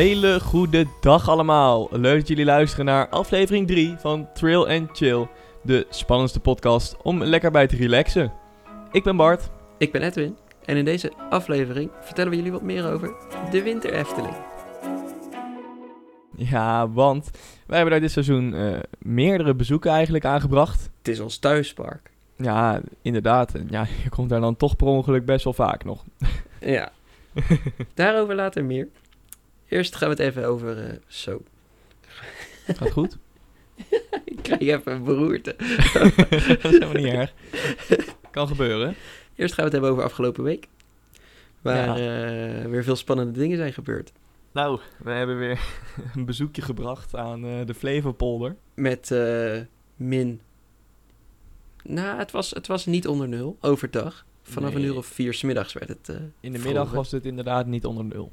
hele goede dag allemaal. Leuk dat jullie luisteren naar aflevering 3 van Trail and Chill, de spannendste podcast om lekker bij te relaxen. Ik ben Bart. Ik ben Edwin en in deze aflevering vertellen we jullie wat meer over de Winter Efteling. Ja, want wij hebben daar dit seizoen eh, meerdere bezoeken eigenlijk aangebracht. Het is ons thuispark. Ja, inderdaad. Ja, je komt daar dan toch per ongeluk best wel vaak nog. Ja, daarover later meer. Eerst gaan we het even over eh, zo. Gaat goed? Ik krijg even een beroerte. dat is helemaal niet erg. Kan gebeuren. Eerst gaan we het hebben over afgelopen week. Waar Ja. eh, weer veel spannende dingen zijn gebeurd. Nou, we hebben weer een bezoekje gebracht aan eh, de Flevopolder. Met min... Nou, het was, het was niet onder nul, overdag. Vanaf een uur of vier 's middags werd het... In de middag was het inderdaad niet onder nul.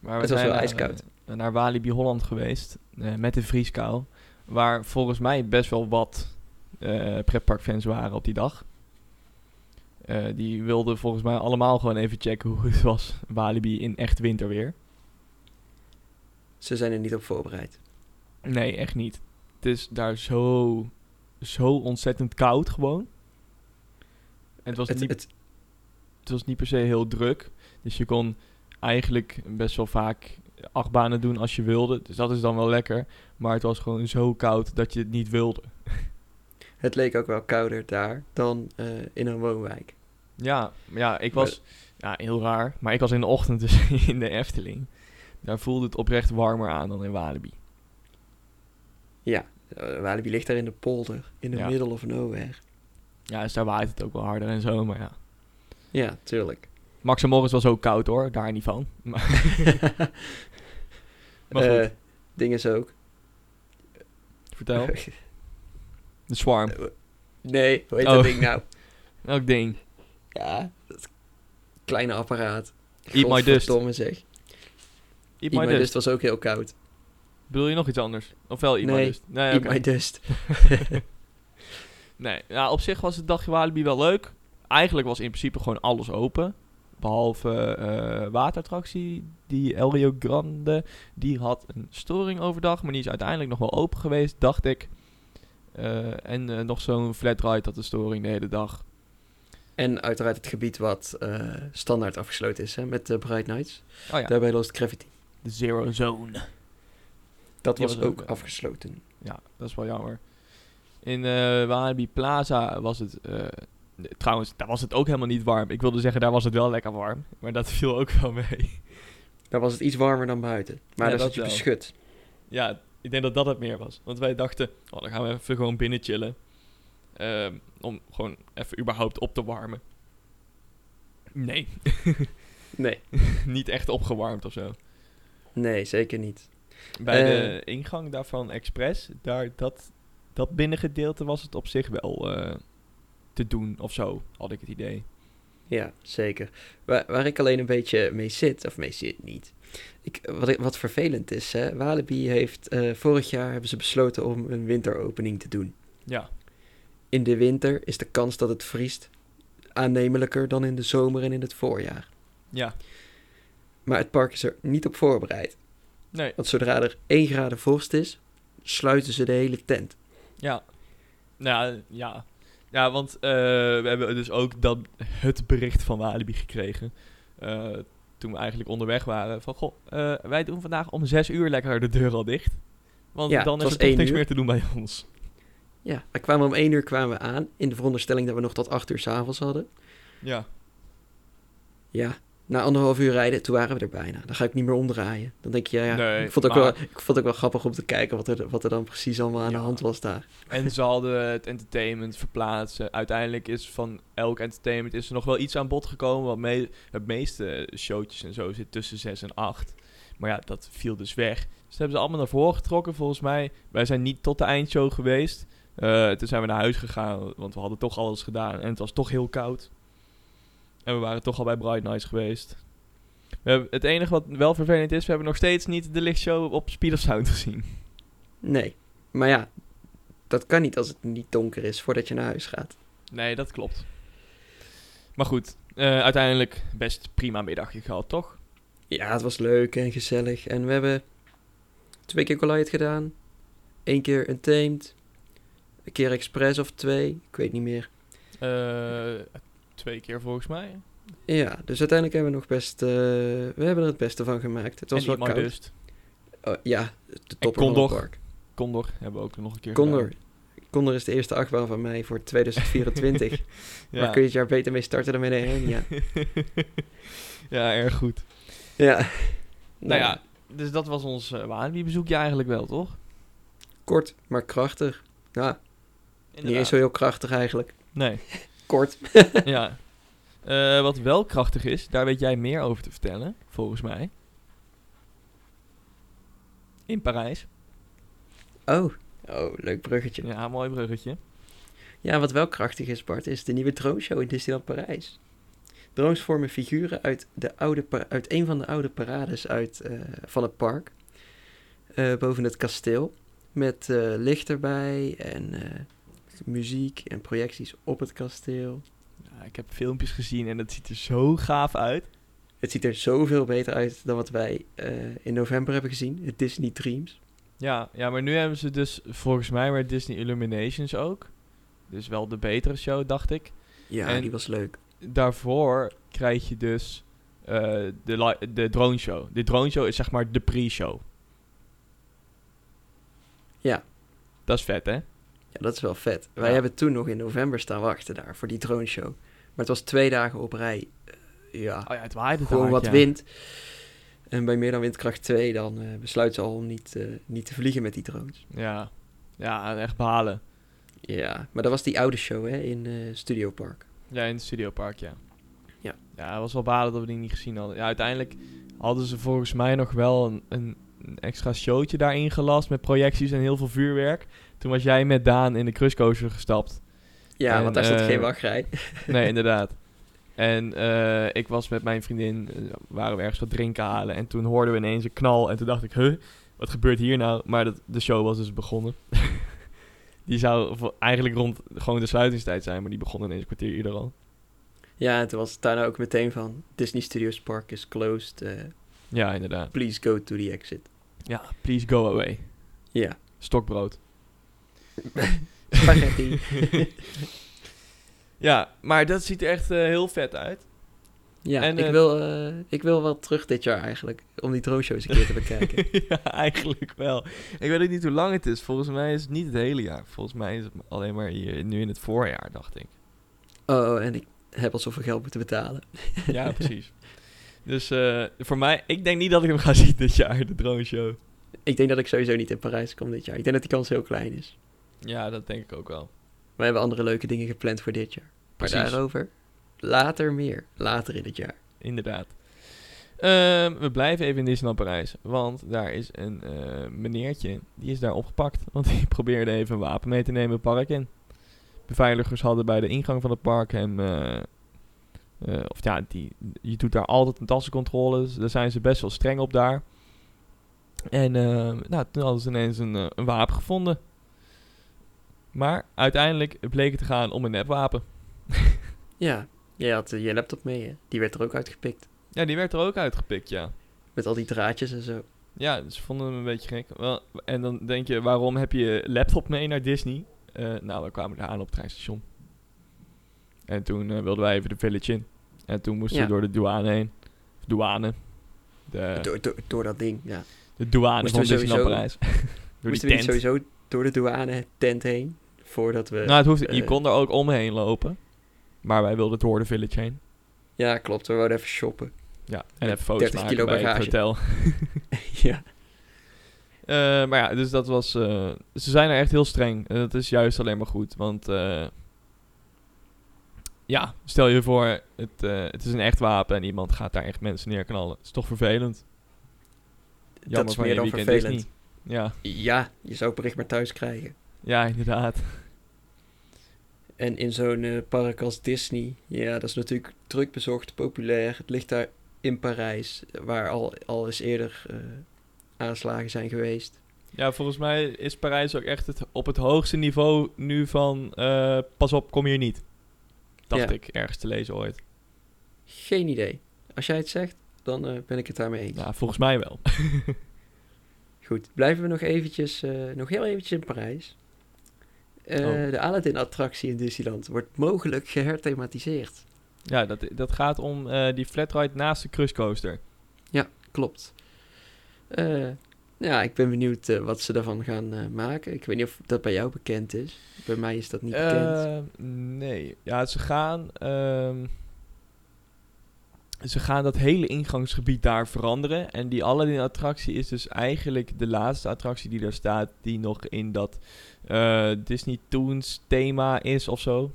Maar Het was zijn wel naar, ijskoud. eh, naar Walibi Holland geweest eh, met de vrieskou. Waar volgens mij best wel wat eh pretparkfans waren op die dag. Die wilden volgens mij allemaal gewoon even checken hoe het was. Walibi in echt winterweer. Ze zijn er niet op voorbereid. Nee, echt niet. Het is daar zo, zo ontzettend koud gewoon. En het was, Het, niet, het, het was niet per se heel druk. Dus je kon eigenlijk best wel vaak acht banen doen als je wilde. Dus dat is dan wel lekker. Maar het was gewoon zo koud dat je het niet wilde. het leek ook wel kouder daar dan eh, in een woonwijk. Ja, ja ik was... Ja, heel raar. Maar ik was in de ochtend dus in de Efteling. Daar voelde het oprecht warmer aan dan in Walibi. Ja, eh, Walibi ligt daar in de polder, in de Ja. middle of nowhere. Ja, dus daar waait het ook wel harder en zo. Maar ja. Ja, tuurlijk. Max en Morris was ook koud hoor. Daar niet van. Maar, maar goed, Eh, ding is ook. vertel. De Swarm. nee, hoe heet Oh. dat ding nou? Welk ding? Ja, dat kleine apparaat. Eat my dust. Godverdomme zeg. Eat, Eat My My Dust. Dust was ook heel koud. Bedoel je nog iets anders? Of wel Eat My Nee, Dust? Nee, Eat. My Dust. Nee, ja, op zich was het dagje Walibi wel leuk. Eigenlijk was in principe gewoon alles open. Behalve eh waterattractie, die El Rio Grande. Die had een storing overdag, maar die is uiteindelijk nog wel open geweest, dacht ik. Eh, en eh, nog zo'n flat ride had een storing de hele dag. En uiteraard het gebied wat eh, standaard afgesloten is, hè, met de Bright Nights. Oh ja, Daarbij Lost Gravity. de Zero Zone. Dat was, was ook, afgesloten. Ja, dat is wel jammer. In eh Walibi Plaza was het... eh, trouwens, daar was het ook helemaal niet warm. Ik wilde zeggen, daar was het wel lekker warm. Maar dat viel ook wel mee. Daar was het iets warmer dan buiten. Maar Ja, daar dat zat je beschut. Ja, ik denk dat dat het meer was. Want wij dachten, oh, dan gaan we even gewoon binnen chillen. Ehm, om gewoon even überhaupt op te warmen. Nee, Nee, niet echt opgewarmd of zo. nee, zeker niet. Bij de ingang daarvan Express, daar, dat, dat binnengedeelte was het op zich wel eh, te doen of zo, had ik het idee. Ja, zeker. Waar, waar ik alleen een beetje mee zit, of mee zit niet. Ik, wat, wat vervelend is, hè. Walibi heeft, eh, vorig jaar hebben ze besloten om een winteropening te doen. Ja, In de winter is de kans dat het vriest aannemelijker dan in de zomer en in het voorjaar. ja. Maar het park is er niet op voorbereid. Nee, Want zodra er 1 graden vorst is, sluiten ze de hele tent. ja. Nou, ja. Ja, want eh, we hebben dus ook dat, het bericht van Walibi gekregen. eh, toen we eigenlijk onderweg waren. Van, goh, eh, wij doen vandaag om zes uur lekker de deur al dicht. Want Ja, dan is er toch één niks uur. meer te doen bij ons. Ja, we kwamen om 1 uur kwamen we aan, in de veronderstelling dat we nog tot 8 uur s'avonds hadden. Ja, Ja, na anderhalf uur rijden, toen waren we er bijna. Dan ga ik niet meer omdraaien. Dan denk je, ja, ja. Nee, ik, vond het ook wel, ik vond het ook wel grappig om te kijken wat er, wat er dan precies allemaal aan Ja. de hand was daar. En ze hadden het entertainment verplaatsen. Uiteindelijk is van elk entertainment is er nog wel iets aan bod gekomen. Want me het meeste showtjes en zo zit tussen 6 en 8. Maar ja, dat viel dus weg. Dus dat hebben ze allemaal naar voren getrokken volgens mij. Wij zijn niet tot de eindshow geweest. Eh, toen zijn we naar huis gegaan, want we hadden toch alles gedaan. En het was toch heel koud. En we waren toch al bij Bright Nights geweest. We hebben, het enige wat wel vervelend is, we hebben nog steeds niet de lichtshow op Speed of Sound gezien. Nee, maar ja, dat kan niet als het niet donker is voordat je naar huis gaat. Nee, dat klopt. Maar goed, eh, uiteindelijk best prima middagje gehad, toch? Ja, het was leuk en gezellig. En we hebben twee keer Goliath gedaan. Eén keer Untamed. Een keer Express of twee. Ik weet niet meer. Eh, twee keer volgens mij. Ja, dus uiteindelijk hebben we nog best... eh, we hebben er het beste van gemaakt. Het was en wel koud. Dust. Oh, ja, de van Condor. park. Condor hebben we ook nog een keer Condor. gedaan. Condor is de eerste achtbaan van mij voor 2024. Ja. Maar kun je het jaar beter mee starten dan met een ja. ja, erg goed. ja. Nou ja, dus dat was ons uh, Walibi-bezoekje eigenlijk wel, toch? Kort, maar krachtig. Ja, niet eens zo heel krachtig eigenlijk. Nee, Kort. ja. Eh, wat wel krachtig is, daar weet jij meer over te vertellen, volgens mij. In Parijs. Oh, oh leuk bruggetje. Ja, mooi bruggetje. Ja, wat wel krachtig is, Bart, is de nieuwe droneshow in Disneyland Parijs. Drones vormen figuren uit, de oude uit een van de oude parades uit, eh, van het park. Eh, boven het kasteel. Met licht erbij en muziek en projecties op het kasteel. Ja, ik heb filmpjes gezien en het ziet er zo gaaf uit. Het ziet er zoveel beter uit dan wat wij eh, in november hebben gezien. Het Disney Dreams. Ja, ja, maar nu hebben ze dus volgens mij weer Disney Illuminations ook. Dus wel de betere show, dacht ik. Ja, En- die was leuk. Daarvoor krijg je dus eh, de, de drone show. De drone show is zeg maar de pre-show. Ja. Dat is vet, hè? Ja, dat is wel vet. Wij Ja. hebben toen nog in november staan wachten daar voor die droneshow. Maar het was twee dagen op rij. Eh, ja, Oh ja, het waaide gewoon wat ja. wind. En bij meer dan windkracht 2 dan eh besluit ze al om niet, eh, niet te vliegen met die drones. Ja. ja, echt balen. Ja, maar dat was die oude show hè, in Studio Park. Ja, in het studiopark, ja. Ja. Ja, het was wel balen dat we die niet gezien hadden. Ja, uiteindelijk hadden ze volgens mij nog wel een, een, een extra showtje daarin gelast met projecties en heel veel vuurwerk. Toen was jij met Daan in de cruisecoaster gestapt. Ja, En, want daar eh, geen wachtrij. Nee, inderdaad. En eh, ik was met mijn vriendin, eh, waren we ergens wat drinken halen. En toen hoorden we ineens een knal. En toen dacht ik, huh, wat gebeurt hier nou? Maar dat, de show was dus begonnen. die zou eigenlijk rond gewoon de sluitingstijd zijn. Maar die begon ineens een kwartier eerder al. Ja, en toen was het daarna ook meteen van... Disney Studios Park is closed. Ja, inderdaad. please go to the exit. Ja, please go away. Ja. Stokbrood. Spaghetti. Ja, maar dat ziet er echt eh, heel vet uit. ja, En, ik, eh, wil, eh, ik wil wel terug dit jaar eigenlijk. Om die drone shows een keer te bekijken. ja, eigenlijk wel. Ik weet ook niet hoe lang het is. Volgens mij is het niet het hele jaar. Volgens mij is het alleen maar hier, nu in het voorjaar, dacht ik. Oh, oh, en ik heb al zoveel geld moeten betalen. Ja, precies. Dus eh, voor mij, ik denk niet dat ik hem ga zien dit jaar, de drone show. Ik denk dat ik sowieso niet in Parijs kom dit jaar. Ik denk dat die kans heel klein is. Ja, dat denk ik ook wel. We hebben andere leuke dingen gepland voor dit jaar. Maar Precies. daarover later meer. Later in het jaar. Inderdaad. Ehm, we blijven even in Disneyland Parijs. Want daar is een eh, meneertje, die is daar opgepakt. Want die probeerde even een wapen mee te nemen het park in. Beveiligers hadden bij de ingang van het park hem... eh, eh, of ja, die, je doet daar altijd een tassencontroles. Daar zijn ze best wel streng op daar. En eh, nou, toen hadden ze ineens een, eh, een wapen gevonden. Maar uiteindelijk bleek het te gaan om een nepwapen. Ja, jij had eh, je laptop mee, hè? Die werd er ook uitgepikt. Ja, die werd er ook uitgepikt, ja. Met al die draadjes en zo. Ja, ze vonden hem een beetje gek. Wel, en dan denk je, waarom heb je laptop mee naar Disney? Nou, we kwamen daar aan op het treinstation. En toen wilden wij even de village in. En toen moesten Ja. we door de douane heen. Douane. De, Door, door, door dat ding, ja. de douane Moesten van Disneyland Parijs. door Moesten die we tent. sowieso door de douane tent heen? Voordat we... nou, het hoeft, je eh, kon er ook omheen lopen. Maar wij wilden door de village heen. Ja, klopt. We wouden even shoppen. Ja, en even foto's 30 maken kilo bij het hotel. ja. Eh, maar ja, dus dat was. eh, ze zijn er echt heel streng. En dat is juist alleen maar goed. Want. Ja, stel je voor, het, eh, het is een echt wapen en iemand gaat daar echt mensen neerknallen. Het is toch vervelend. Jammer dat is meer je dan vervelend. Disney. Ja, Ja, je zou het bericht maar thuis krijgen. ja, inderdaad. En in zo'n eh, park als Disney, ja, dat is natuurlijk druk bezocht, populair. Het ligt daar in Parijs, waar al, al eens eerder eh, aanslagen zijn geweest. Ja, volgens mij is Parijs ook echt het, op het hoogste niveau nu van. pas op, kom hier niet. Dacht Ja. ik ergens te lezen ooit. Geen idee. Als jij het zegt, dan eh, ben ik het daarmee eens. Ja, volgens mij wel. Goed, blijven we nog eventjes, eh, nog heel eventjes in Parijs. Eh, Oh. De Aladdin-attractie in Disneyland wordt mogelijk geherthematiseerd. Ja, dat, dat gaat om die flatride naast de cruisecoaster. Klopt. Ja, ik ben benieuwd eh, wat ze daarvan gaan eh, maken. Ik weet niet of dat bij jou bekend is. Bij mij is dat niet bekend. Eh, nee. Ja, ze gaan... ehm, ze gaan dat hele ingangsgebied daar veranderen. En die Aladdin-attractie is dus eigenlijk de laatste attractie die daar staat... die nog in dat Disney Toons thema is of zo.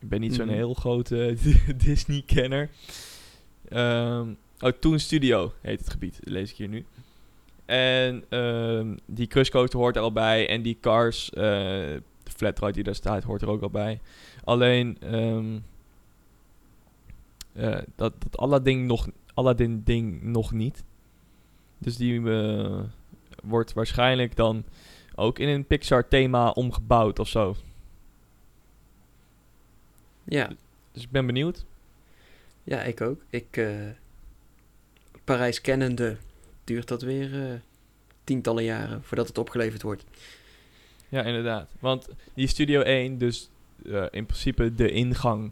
Ik ben niet zo'n Mhm. heel grote Disney-kenner. Ehm, oh, Toon Studio heet het gebied, lees ik hier nu. En ehm, die cruisecoaster hoort er al bij. En die Cars, eh, de flatride die daar staat, hoort er ook al bij. Alleen, eh, dat, dat Aladdin nog, Aladdin ding nog niet. Dus die eh, wordt waarschijnlijk dan ook in een Pixar thema omgebouwd of zo. Ja, Dus ik ben benieuwd. ja, ik ook. Ik, Parijs kennende duurt dat weer eh, tientallen jaren voordat het opgeleverd wordt. Ja, inderdaad. Want die Studio 1, dus eh, in principe de ingang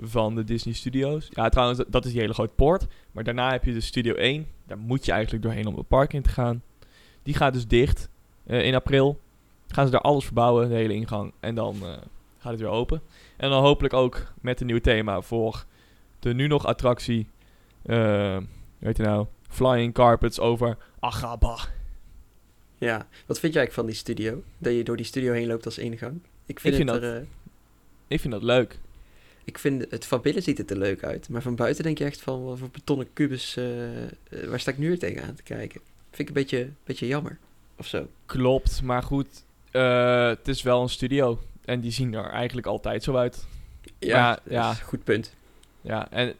van de Disney Studios. Ja, trouwens, dat- is die hele grote poort. Maar daarna heb je de Studio 1. Daar moet je eigenlijk doorheen om het park in te gaan. Die gaat dus dicht eh, in april. Gaan ze daar alles verbouwen, de hele ingang. En dan gaat het weer open. En dan hopelijk ook met een nieuw thema voor de nu nog attractie. weet je nou? Flying Carpets over Agaba. Ja, wat vind jij eigenlijk van die studio? Dat je door die studio heen loopt als ingang? Ik vind, Ik vind het dat- er, eh, Ik vind dat leuk. ik vind het van binnen ziet het er leuk uit, maar van buiten denk je echt van wat voor betonnen kubus, eh, eh, waar sta ik nu weer tegenaan te kijken? Vind ik een beetje, beetje jammer, of zo. Klopt, maar goed, het is wel een studio. En die zien er eigenlijk altijd zo uit. Ja, ja. goed punt. Ja, en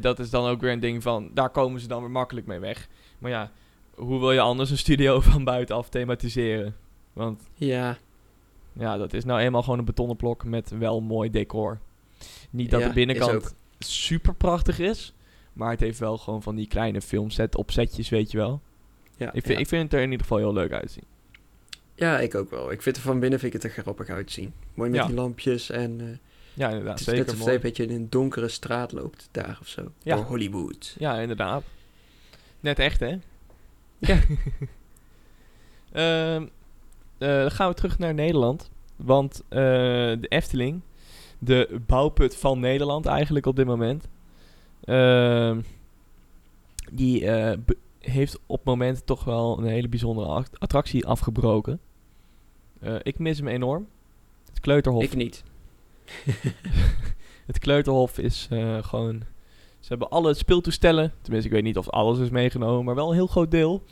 dat is dan ook weer een ding van, daar komen ze dan weer makkelijk mee weg. Maar ja, hoe wil je anders een studio van buitenaf thematiseren? Want Ja, ja, dat is nou eenmaal gewoon een betonnen blok met wel mooi decor. Niet dat Ja, de binnenkant super prachtig is, maar het heeft wel gewoon van die kleine filmset opzetjes, weet je wel. ja, Ik vind, ja. ik vind het er in ieder geval heel leuk uitzien. ja, ik ook wel. Ik vind er van binnen vind ik het er grappig uitzien. Mooi met Ja. die lampjes en eh, Ja, inderdaad. het is zeker net mooi. je een beetje in een donkere straat loopt daar of zo. Ja. Door Hollywood. Ja, inderdaad. Net echt, hè? Ja. Ehm, eh, dan gaan we terug naar Nederland. Want eh, de Efteling, de bouwput van Nederland eigenlijk op dit moment, ehm, die eh, heeft op momenten toch wel een hele bijzondere act- attractie afgebroken. Ik mis hem enorm. Het Kleuterhof. Ik niet. Het Kleuterhof is eh, gewoon... Ze hebben alle speeltoestellen, tenminste ik weet niet of alles is meegenomen, maar wel een heel groot deel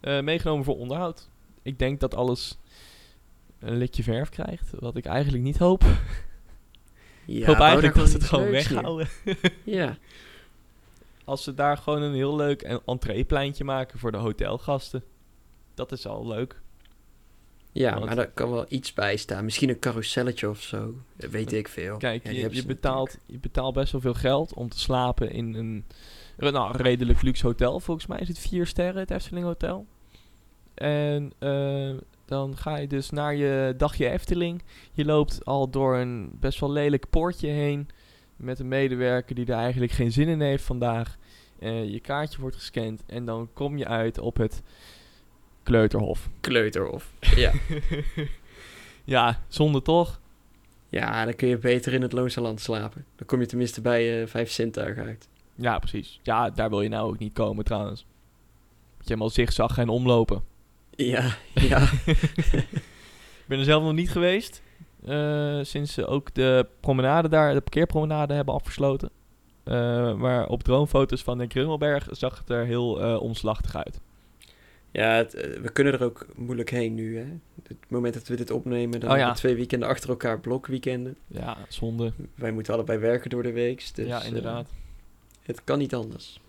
eh, meegenomen voor onderhoud. Ik denk dat alles een likje verf krijgt, wat ik eigenlijk niet hoop. Ja, ik hoop eigenlijk dat ze het gewoon weghouden. Ja, Als ze daar gewoon een heel leuk en entreepleintje maken voor de hotelgasten. Dat is al leuk. Ja Want- maar daar kan wel iets bij staan. Misschien een carouselletje of zo. Dat weet ik veel. Kijk, Ja, je, je, betaalt, je betaalt best wel veel geld om te slapen in een nou, redelijk luxe hotel. Volgens mij is het vier sterren, het Efteling Hotel. En eh, dan ga je dus naar je dagje Efteling. Je loopt al door een best wel lelijk poortje heen. Met een medewerker die er eigenlijk geen zin in heeft vandaag. Eh, je kaartje wordt gescand en dan kom je uit op het Kleuterhof. Kleuterhof. Ja. ja, zonde toch? ja, dan kun je beter in het Loonse Land slapen. Dan kom je tenminste bij eh vijf zintuigen uit. Ja, precies. Ja, daar wil je nou ook niet komen trouwens. Moet je helemaal zigzag en omlopen. Ja, ja. Ik ben er zelf nog niet geweest. eh, sinds ze ook de promenade daar, de parkeerpromenade hebben afgesloten. Eh, maar op droomfoto's van de Krummelberg zag het er heel eh, omslachtig uit. Ja het, eh, we kunnen er ook moeilijk heen nu. Hè? Het moment dat we dit opnemen, dan Oh, hebben ja. we twee weekenden achter elkaar blokweekenden. Ja, zonde. Wij moeten allebei werken door de week. Dus, ja, eh, inderdaad. het kan niet anders.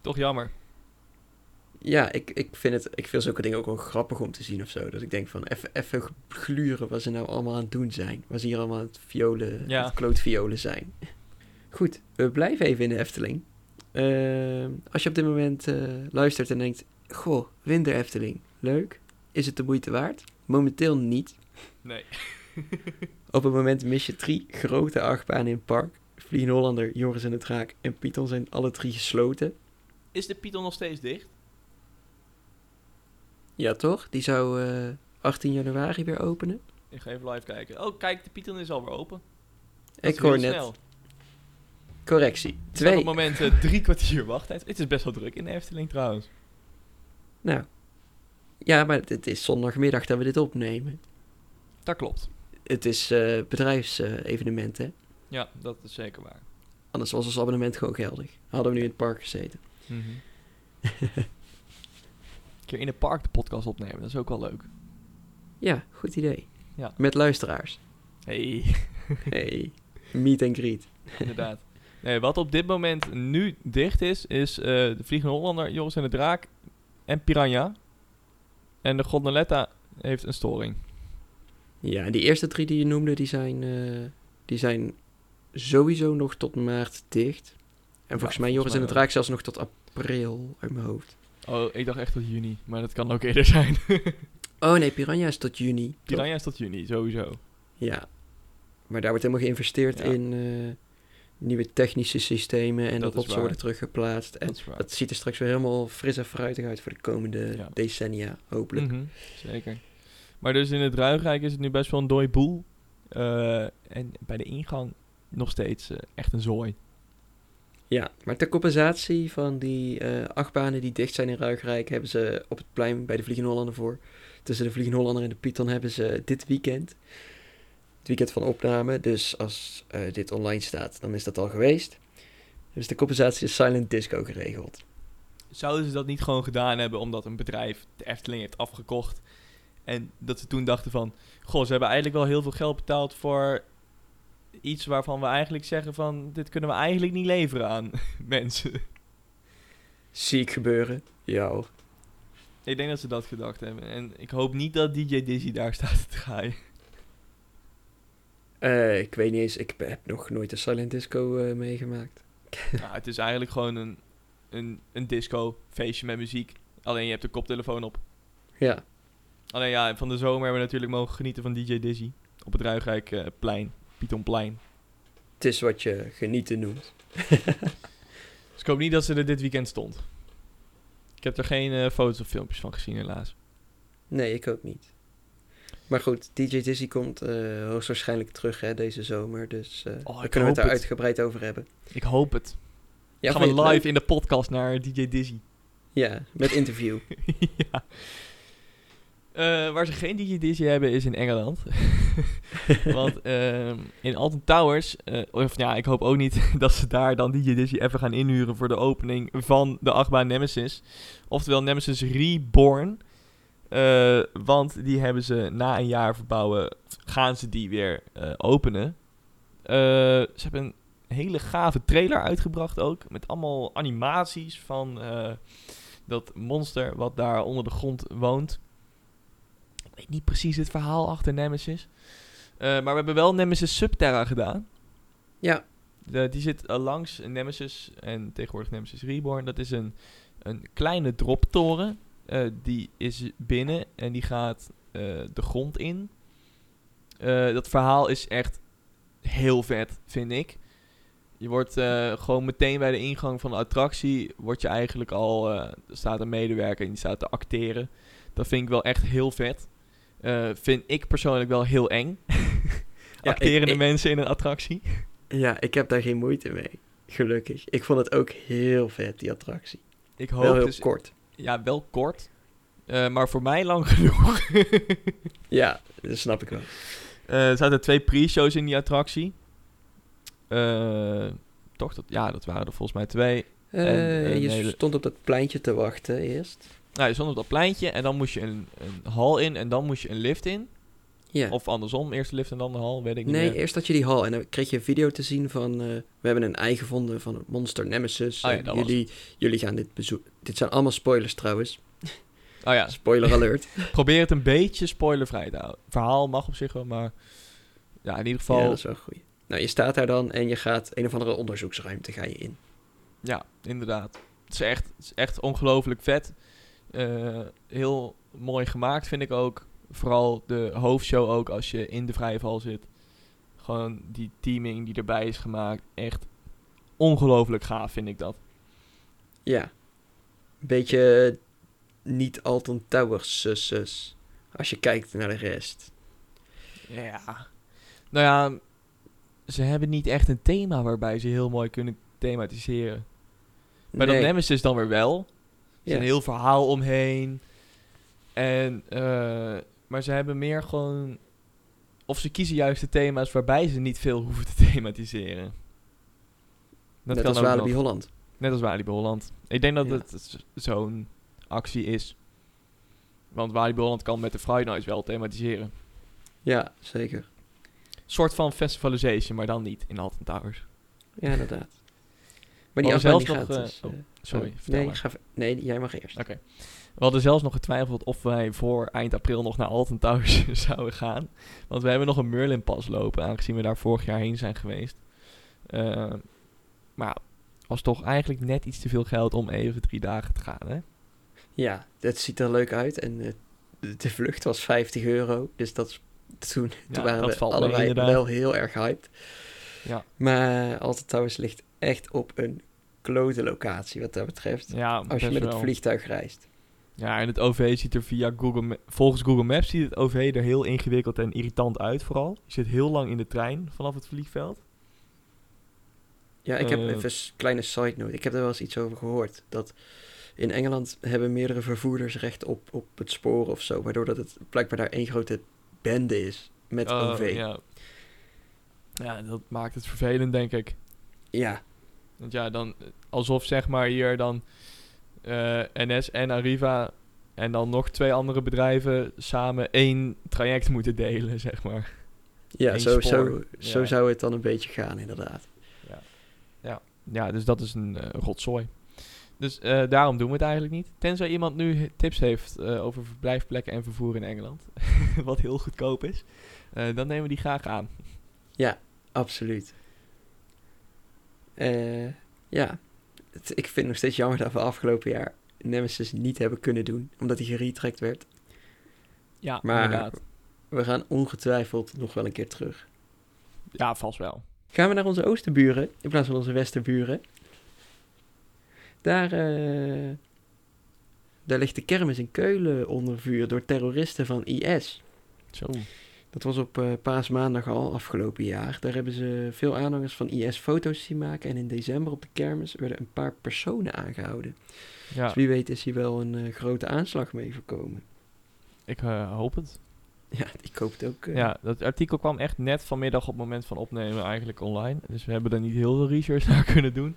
Toch jammer. Ja, ik, ik, vind het, ik vind zulke dingen ook wel grappig om te zien of zo. Dat ik denk van even- even gluren wat ze nou allemaal aan het doen zijn. Wat ze hier allemaal aan het violen, Ja. het klootviolen zijn. Goed, we blijven even in de Efteling. Ehm, als je op dit moment eh, luistert en denkt... Goh, Winter Efteling, leuk. Is het de moeite waard? Momenteel niet. Nee. Op het moment mis je drie grote achtbanen in het park. Vliegende Hollander, Joris en de Draak en Python zijn alle drie gesloten. Is de Python nog steeds dicht? Ja, toch? Die zou eh, 18 januari weer openen. Ik ga even live kijken. Oh, kijk, de Python is alweer open. Dat Ik hoor net. snel. Correctie. Staat op Twee. het moment eh, drie kwartier wachttijd. Het is best wel druk in de Efteling trouwens. Nou. Ja, maar het is zondagmiddag dat we dit opnemen. Dat klopt. Het is eh bedrijfsevenement, hè? Ja, dat is zeker waar. Anders was ons abonnement gewoon geldig. Hadden we nu in het park gezeten. Mhm. Een keer in het park de podcast opnemen, dat is ook wel leuk. Ja, goed idee. Ja. Met luisteraars. Hey, Hey, meet and greet. inderdaad. Nee, wat op dit moment nu dicht is, is eh, de Vliegende Hollander, Joris en de Draak en Piranha. En de Gondoletta heeft een storing. Ja, en die eerste drie die je noemde, die zijn, eh, die zijn sowieso nog tot maart dicht. En volgens mij Joris en mij de Draak zelfs nog tot april uit mijn hoofd. Oh, ik dacht echt tot juni, maar dat kan ook eerder zijn. Oh nee, Piranha is tot juni. Piranha is tot juni, sowieso. Ja. Maar daar wordt helemaal geïnvesteerd Ja. in eh, nieuwe technische systemen en Dat waar. worden teruggeplaatst. En Dat dat ziet er straks weer helemaal fris en fruitig uit voor de komende Ja. decennia, hopelijk. Mhm, zeker. Maar dus in het Ruigrijk is het nu best wel een dooi boel. Eh, en bij de ingang nog steeds eh, echt een zooi. Ja, maar ter compensatie van die eh achtbanen die dicht zijn in Ruigrijk, hebben ze op het plein bij de Vliegende Hollander voor. Tussen de Vliegende Hollander en de Python hebben ze dit weekend, weekend van opname, dus als eh, dit online staat, dan is dat al geweest. Dus de compensatie is Silent Disco geregeld. Zouden ze dat niet gewoon gedaan hebben omdat een bedrijf de Efteling heeft afgekocht? En dat ze toen dachten van... Goh, ze hebben eigenlijk wel heel veel geld betaald voor iets waarvan we eigenlijk zeggen van... Dit kunnen we eigenlijk niet leveren aan mensen. Zie ik gebeuren. Ja hoor. Ik denk dat ze dat gedacht hebben. En ik hoop niet dat DJ Dizzy daar staat te draaien. Eh, ik weet niet eens, ik heb nog nooit een Silent Disco eh, meegemaakt. nou, het is eigenlijk gewoon een, een, een disco feestje met muziek. Alleen je hebt een koptelefoon op. Ja, Alleen ja, van de zomer hebben we natuurlijk mogen genieten van DJ Dizzy. Op het Ruigrijk eh, plein, Pythonplein. het is wat je genieten noemt. Dus ik hoop niet dat ze er dit weekend stond. Ik heb er geen foto's of filmpjes van gezien helaas. Nee, ik ook niet. Maar goed, DJ Dizzy komt eh, hoogstwaarschijnlijk terug hè, deze zomer. Dus Oh, daar ik kunnen we het daar uitgebreid over hebben. Ik hoop het. Ja, Gaan we live leuk? in de podcast naar DJ Dizzy. Ja, met interview. ja. Eh, waar ze geen DJ Dizzy hebben is in Engeland. Want ehm, in Alton Towers, of ja, ik hoop ook niet dat ze daar dan DJ Dizzy even gaan inhuren voor de opening van de achtbaan Nemesis. Oftewel Nemesis Reborn. Eh, want die hebben ze na een jaar verbouwen, gaan ze die weer eh, openen. Eh, ze hebben een hele gave trailer uitgebracht ook, met allemaal animaties van dat monster wat daar onder de grond woont. Ik weet niet precies het verhaal achter Nemesis. Maar we hebben wel Nemesis Subterra gedaan. ja, De- die zit langs Nemesis en tegenwoordig Nemesis Reborn. Dat is een, een kleine droptoren. Eh, die is binnen en die gaat eh, de grond in. Eh, dat verhaal is echt heel vet, vind ik. Je wordt gewoon meteen bij de ingang van de attractie... wordt je eigenlijk al... staat een medewerker en die staat te acteren. Dat vind ik wel echt heel vet. Vind ik persoonlijk wel heel eng. Ja, Acterende ik- mensen in een attractie. ja, ik heb daar geen moeite mee. Gelukkig. Ik vond het ook heel vet, die attractie. Ik Wel hoop heel dus kort. Ja, wel kort. Eh, maar voor mij lang genoeg. Ja, dat snap ik wel. Eh, er zaten twee pre-shows in die attractie. Eh, toch? Dat, ja, dat waren er volgens mij twee. En, je stond op dat pleintje te wachten eerst. Nou, je stond op dat pleintje en dan moest je een, een hal in en dan moest je een lift in. Ja. Of andersom, eerst de lift en dan de hal, weet ik niet Nee, eerst had je die hal en dan kreeg je een video te zien van... we hebben een ei gevonden van het monster Nemesis. Oh ja, jullie, jullie gaan dit bezoeken. Dit zijn allemaal spoilers trouwens. Oh ja, Spoiler alert. probeer het een beetje spoilervrij te houden. Verhaal mag op zich wel, maar... Ja, in ieder geval... Ja, dat is wel goed. Nou, je staat daar dan en je gaat een of andere onderzoeksruimte ga je in. Ja, inderdaad. Het is echt, het is echt ongelooflijk vet. Eh, heel mooi gemaakt vind ik ook. Vooral de hoofdshow ook als je in de vrije val zit. Gewoon die teaming die erbij is gemaakt. Echt ongelooflijk gaaf vind ik dat. Ja. Beetje niet Alton Towers sus, sus. Als je kijkt naar de rest. Ja. Nou ja, ze hebben niet echt een thema waarbij ze heel mooi kunnen thematiseren. Dat Nee. Nemesis dan weer wel. Er is Ja. een heel verhaal omheen. En, eh, maar ze hebben meer gewoon... Of ze kiezen juist de thema's waarbij ze niet veel hoeven te thematiseren. Dat Net kan als Walibi. Holland. Net als Walibi Holland. Ik denk dat Ja. het zo'n actie is. Want Walibi Holland kan met de Friday Nights wel thematiseren. Ja, zeker. Een soort van festivalization, maar dan niet in Alton Towers. Ja, inderdaad. Maar die zelfs nog, gaat eh, dus, oh, eh, Sorry, oh, vertel nee, ga, nee, jij mag eerst. Oké. We hadden zelfs nog getwijfeld of wij voor eind april nog naar Alton Towers zouden gaan. Want we hebben nog een Merlin pas lopen, aangezien we daar vorig jaar heen zijn geweest. Eh, maar was toch eigenlijk net iets te veel geld om even drie dagen te gaan, hè? Ja, het ziet er leuk uit. En eh, de, vlucht was 50 euro. Dus dat is, toen, Ja, toen waren dat we mee, allebei wel heel erg hyped. Ja. Maar Alton Towers ligt echt op een klote locatie wat dat betreft. Ja, Als je met het wel. vliegtuig reist. Ja, en het OV ziet er via Google volgens Google Maps ziet het OV er heel ingewikkeld en irritant uit vooral. Je zit heel lang in de trein vanaf het vliegveld. Ja, ik heb Eh. even een kleine side note. Ik heb er wel eens iets over gehoord. Dat in Engeland hebben meerdere vervoerders recht op, op het spoor of zo. Waardoor dat het blijkbaar daar één grote bende is met Oh, OV. Ja. ja, dat maakt het vervelend, denk ik. ja, Want ja, dan alsof zeg maar hier dan eh, NS en Arriva en dan nog twee andere bedrijven samen één traject moeten delen, zeg maar. ja Eén zo, zo, spoor. zo Ja. zou het dan een beetje gaan inderdaad. Ja, dus dat is een eh, rotzooi. Dus eh, daarom doen we het eigenlijk niet. Tenzij iemand nu tips heeft eh, over verblijfplekken en vervoer in Engeland. wat heel goedkoop is. dan nemen we die graag aan. Absoluut. Eh, ja, Het- ik vind het nog steeds jammer dat we afgelopen jaar Nemesis niet hebben kunnen doen. Omdat hij geretrackt werd. Ja, Maar- inderdaad. We gaan ongetwijfeld nog wel een keer terug. Ja, vast wel. Gaan we naar onze oosterburen in plaats van onze westerburen. Daar, eh, daar ligt de kermis in Keulen onder vuur door terroristen van IS. Zo. Dat was op eh, paasmaandag al, afgelopen jaar. Daar hebben ze veel aanhangers van IS foto's zien maken. En in december op de kermis werden een paar personen aangehouden. Ja, Dus wie weet is hier wel een eh, grote aanslag mee voorkomen. ik hoop het. Ja, ik hoop het ook. eh. Ja, dat artikel kwam echt net vanmiddag op het moment van opnemen eigenlijk online. Dus we hebben er niet heel veel research naar kunnen doen.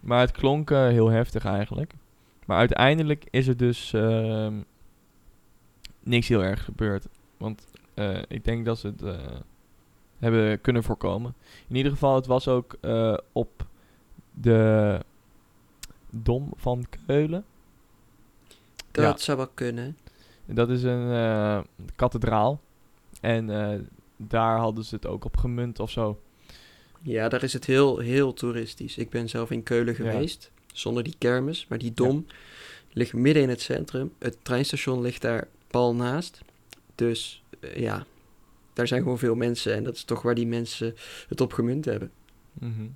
Maar het klonk eh, heel heftig eigenlijk. Maar uiteindelijk is er dus ehm, niks heel erg gebeurd. Want eh, ik denk dat ze het hebben kunnen voorkomen. In ieder geval, het was ook op de Dom van Keulen. dat ja. zou wel kunnen. Dat is een eh, kathedraal. En eh, daar hadden ze het ook op gemunt of zo. Ja, daar is het heel, heel toeristisch. Ik ben zelf in Keulen Ja. geweest, zonder die kermis. Maar die dom ligt midden in het centrum. Het treinstation ligt daar pal naast. Dus eh, ja, daar zijn gewoon veel mensen. En dat is toch waar die mensen het op gemunt hebben. Mhm.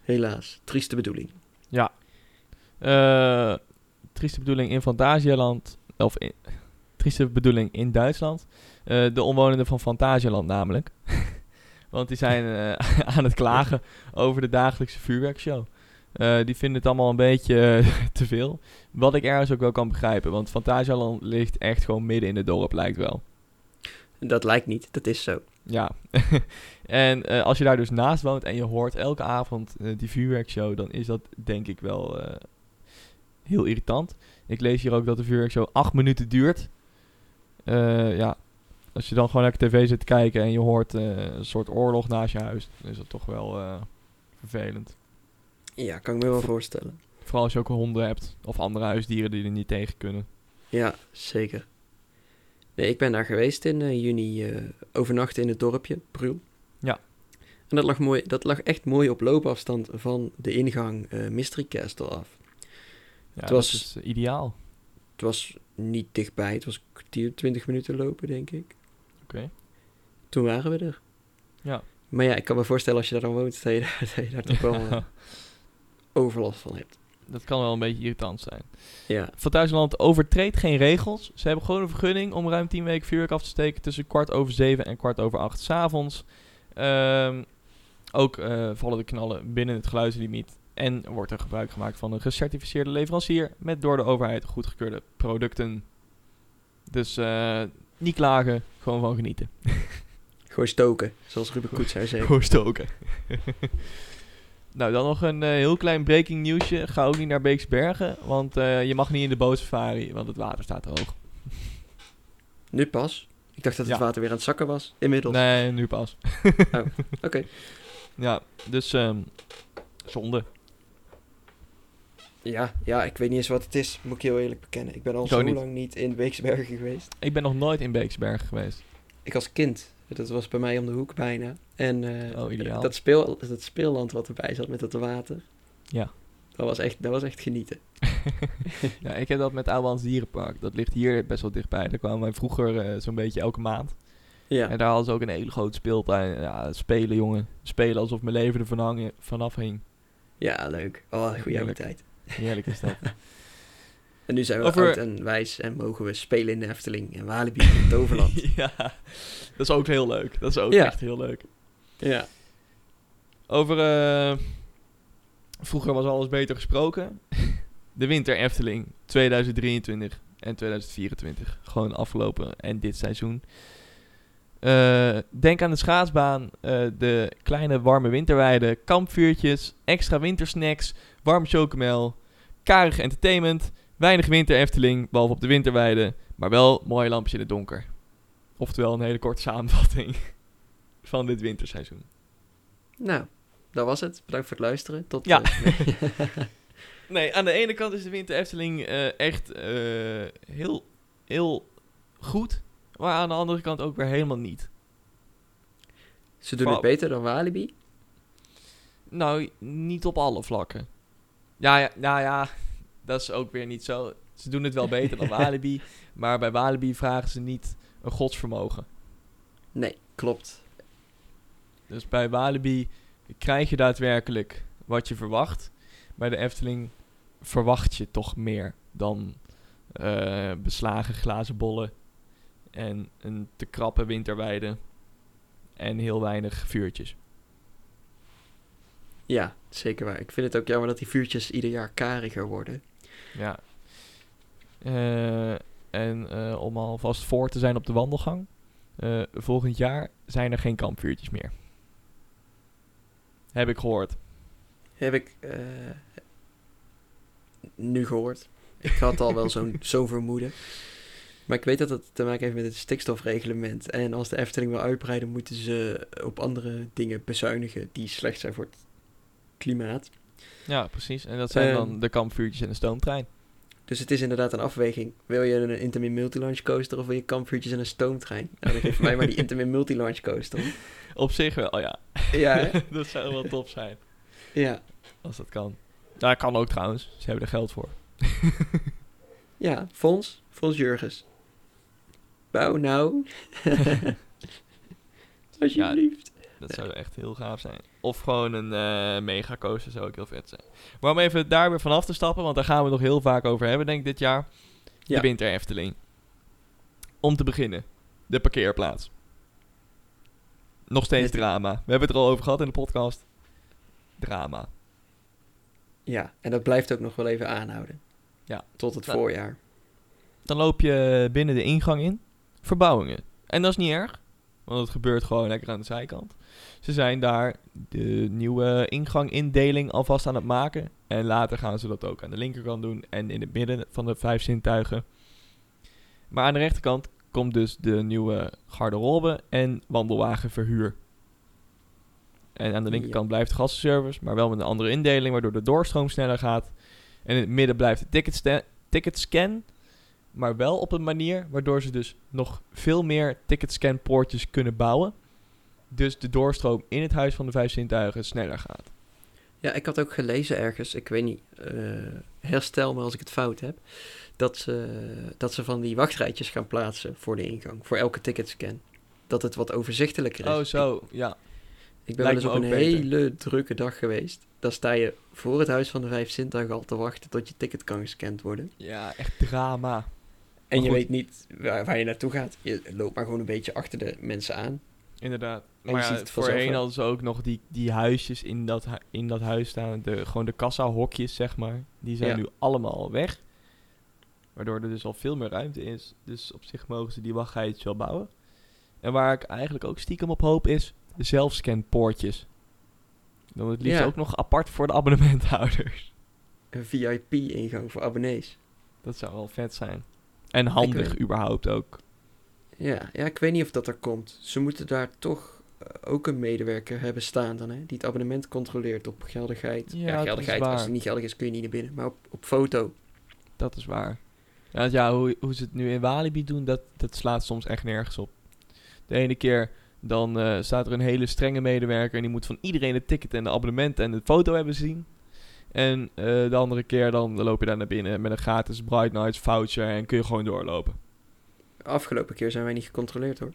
Helaas, trieste bedoeling. Ja. Trieste bedoeling in Fantasialand. Of in, trieste bedoeling in Duitsland. Eh, de omwonenden van Fantasialand namelijk. Want die zijn eh, aan het klagen over de dagelijkse vuurwerkshow. Eh, die vinden het allemaal een beetje te veel. Wat ik ergens ook wel kan begrijpen. Want Fantasialand ligt echt gewoon midden in het dorp, lijkt wel. Dat lijkt niet, dat is zo. Ja. en als je daar dus naast woont en je hoort elke avond die vuurwerkshow, dan is dat denk ik wel heel irritant. Ik lees hier ook dat de vuurwerkshow acht minuten duurt. Eh, ja, als je dan gewoon naar de tv zit kijken en je hoort eh, een soort oorlog naast je huis, dan is dat toch wel eh, vervelend. Ja, kan ik me wel voorstellen. Vooral als je ook honden hebt of andere huisdieren die er niet tegen kunnen. Ja, zeker. Nee, ik ben daar geweest in juni, overnachten in het dorpje, Brul. Ja. En dat lag, mooi, dat lag echt mooi op loopafstand van de ingang Mystery Castle af. Ja, Het was- is eh, ideaal. Het was niet dichtbij, het was een kwartier, 20 minuten lopen, denk ik. Oké. Toen waren we er. Ja. Maar ja, ik kan me voorstellen als je daar dan woont, dat je daar, dat je daar toch wel eh, overlast van hebt. dat kan wel een beetje irritant zijn. Ja, Van Thuisland overtreedt geen regels. Ze hebben gewoon een vergunning om ruim 10 weken vuurwerk af te steken tussen kwart over 7 en kwart over 8 s avonds. Ehm, ook eh, vallen de knallen binnen het geluidslimiet. En wordt er gebruik gemaakt van een gecertificeerde leverancier met door de overheid goedgekeurde producten. Dus eh, niet klagen, gewoon van genieten. gewoon stoken, zoals Ruben Koet zou zeggen. Gewoon stoken. nou, dan nog een eh, heel klein breaking nieuwsje. Ga ook niet naar Beeksbergen, want eh, je mag niet in de bootsafari, want het water staat er hoog. Nu pas. Ik dacht dat het Ja. water weer aan het zakken was, inmiddels. Nee, nu pas. Oké. Ja, dus ehm, zonde. Ja, ja, ik weet niet eens wat het is, moet ik heel eerlijk bekennen. Ik ben al Ik zo niet. lang niet in Beeksbergen geweest. Ik ben nog nooit in Beeksbergen geweest. Ik als kind, dat was bij mij om de hoek bijna. En eh, Oh, ideaal. dat, speel, dat speelland wat erbij zat met dat water, Ja. dat was echt, dat was echt genieten. ja, ik heb dat met Ouwans Dierenpark. Dat ligt hier best wel dichtbij. Daar kwamen wij vroeger eh, zo'n beetje elke maand. Ja, En daar hadden ze ook een hele grote speeltuin. Ja, spelen jongen. Spelen alsof mijn leven er vanaf hing. ja leuk. Oh, goede oude tijd. Heerlijk is dat. En nu zijn we Over- oud en wijs en mogen we spelen in de Efteling en Walibi en Toverland. ja, dat is ook heel leuk. Dat is ook Ja. echt heel leuk. ja. Over... eh, vroeger was alles beter gesproken. De winter Efteling 2023 en 2024. Gewoon afgelopen en dit seizoen. Eh, denk aan de schaatsbaan, eh, de kleine warme winterweiden, kampvuurtjes, extra wintersnacks, warm chocomel, karig entertainment, weinig winter Efteling, behalve op de winterweiden, maar wel mooie lampjes in het donker. Oftewel een hele korte samenvatting van dit winterseizoen. Nou, dat was het. Bedankt voor het luisteren. Tot, Ja. eh, Nee, aan de ene kant is de winter Efteling echt heel, heel goed, maar aan de andere kant ook weer helemaal niet. Ze doen het beter dan Walibi. Nou, niet op alle vlakken. Ja, ja, nou ja, dat is ook weer niet zo. Ze doen het wel beter dan Walibi, maar bij Walibi vragen ze niet een godsvermogen. Nee, klopt. Dus bij Walibi krijg je daadwerkelijk wat je verwacht. Bij de Efteling verwacht je toch meer dan eh, beslagen glazen bollen en een te krappe winterweide en heel weinig vuurtjes. Ja, zeker waar. Ik vind het ook jammer dat die vuurtjes ieder jaar kariger worden. Ja. Eh, en eh, om alvast voor te zijn op de wandelgang. eh, volgend jaar zijn er geen kampvuurtjes meer. Heb ik gehoord. Heb ik nu gehoord. Ik had al wel zo'n zo'n vermoeden. Maar ik weet dat het te maken heeft met het stikstofreglement. En als de Efteling wil uitbreiden, moeten ze op andere dingen bezuinigen die slecht zijn voor het klimaat. Ja, precies. En dat zijn Ehm. dan de kampvuurtjes en de stoomtrein. Dus het is inderdaad een afweging. Wil je een Intamin Multilaunch coaster of wil je kampvuurtjes en een stoomtrein? Nou, dan geef voor mij maar die Intamin Multilaunch coaster. Op zich wel, oh ja. Ja, dat zou wel top zijn. ja. Als dat kan. Nou, kan ook trouwens. Ze hebben er geld voor. Ja, Fons. Fons Jurgens. Bouw nou. Alsjeblieft. Dat zou echt heel gaaf zijn. Of gewoon een eh mega coaster zou ook heel vet zijn. Maar om even daar weer vanaf te stappen, want daar gaan we het nog heel vaak over hebben, denk ik, dit jaar. Ja. De Winter Efteling. Om te beginnen, de parkeerplaats. Nog steeds drama. We hebben het er al over gehad in de podcast. Drama. Ja, en dat blijft ook nog wel even aanhouden. Ja. Tot het Nou. voorjaar. Dan loop je binnen de ingang in. Verbouwingen. En dat is niet erg. Want het gebeurt gewoon lekker aan de zijkant. Ze zijn daar de nieuwe ingangindeling alvast aan het maken. En later gaan ze dat ook aan de linkerkant doen. En in het midden van de vijf zintuigen. Maar aan de rechterkant komt dus de nieuwe garderobe en wandelwagenverhuur. En aan de linkerkant blijft de gastenservice, maar wel met een andere indeling, waardoor de doorstroom sneller gaat. En in het midden blijft de ticketscan, maar wel op een manier waardoor ze dus nog veel meer ticketscanpoortjes kunnen bouwen. dus de doorstroom in het Huis van de Vijf Zintuigen sneller gaat. Ja, ik had ook gelezen ergens, ik weet niet, eh, herstel me als ik het fout heb, dat ze, dat ze van die wachtrijtjes gaan plaatsen voor de ingang, voor elke ticketscan. Dat het wat overzichtelijker is. Oh, zo, ja. Ik ben wel eens op een beter. hele drukke dag geweest. Dan sta je voor het Huis van de Vijf Zintuigen al te wachten tot je ticket kan gescand worden. Ja, echt drama. En je weet niet waar, waar je naartoe gaat. Je loopt maar gewoon een beetje achter de mensen aan. Inderdaad. Maar ja, voorheen hadden ze ook nog die, die huisjes in dat, hu- in dat huis staan. De, gewoon de kassa-hokjes, zeg maar. Die zijn Ja. nu allemaal weg. Waardoor er dus al veel meer ruimte is. Dus op zich mogen ze die wachtrijtjes wel bouwen. En waar ik eigenlijk ook stiekem op hoop is de zelfscanpoortjes. Dan het liefst Ja. ook nog apart voor de abonnementhouders. Een VIP-ingang voor abonnees. Dat zou wel vet zijn. En handig weet- überhaupt ook. Ja, ja, ik weet niet of dat er komt. Ze moeten daar toch eh, ook een medewerker hebben staan dan, hè? Die het abonnement controleert op geldigheid. Ja, geldigheid. Als het niet geldig is, kun je niet naar binnen. Maar op, op foto. Dat is waar. Ja, want ja hoe, hoe ze het nu in Walibi doen, dat, dat slaat soms echt nergens op. De ene keer dan eh, staat er een hele strenge medewerker en die moet van iedereen het ticket en de abonnement en de foto hebben zien. En eh, de andere keer dan loop je daar naar binnen met een gratis Bright Nights voucher en kun je gewoon doorlopen. Afgelopen keer zijn wij niet gecontroleerd, hoor.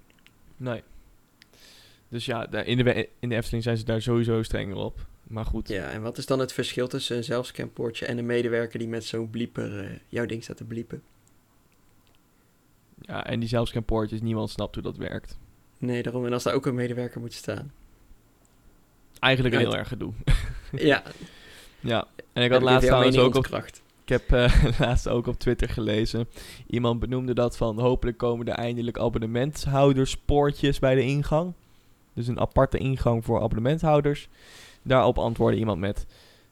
Nee. Dus ja, in, de, in de Efteling zijn ze daar sowieso strenger op. Maar goed, Ja, en wat is dan het verschil tussen een zelfscanpoortje en een medewerker die met zo'n blieper eh, jouw ding staat te bliepen? ja, en die zelfscanpoortjes, niemand snapt hoe dat werkt. Nee, daarom. En als daar ook een medewerker moet staan. Eigenlijk een heel erg gedoe. Ja, ja, en ik had laatst trouwens ook op. Ik heb eh, laatst ook op Twitter gelezen. Iemand benoemde dat van hopelijk komen er eindelijk abonnementhouderspoortjes bij de ingang. Dus een aparte ingang voor abonnementhouders. Daarop antwoordde iemand met: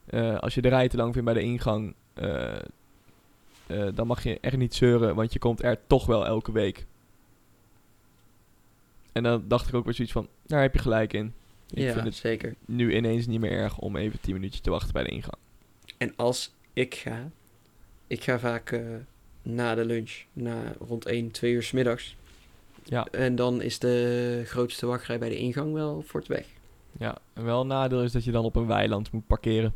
eh, Als je de rij te lang vindt bij de ingang, eh, dan mag je echt niet zeuren, want je komt er toch wel elke week. En dan dacht ik ook weer zoiets van: Daar heb je gelijk in. Ik ja, vind het zeker. nu ineens niet meer erg om even 10 minuutjes te wachten bij de ingang. En als ik ga, ik ga vaak eh, na de lunch, na rond 1, 2 uur 's middags. Ja. En dan is de grootste wachtrij bij de ingang wel voor het weg. Ja, en wel een nadeel is dat je dan op een weiland moet parkeren.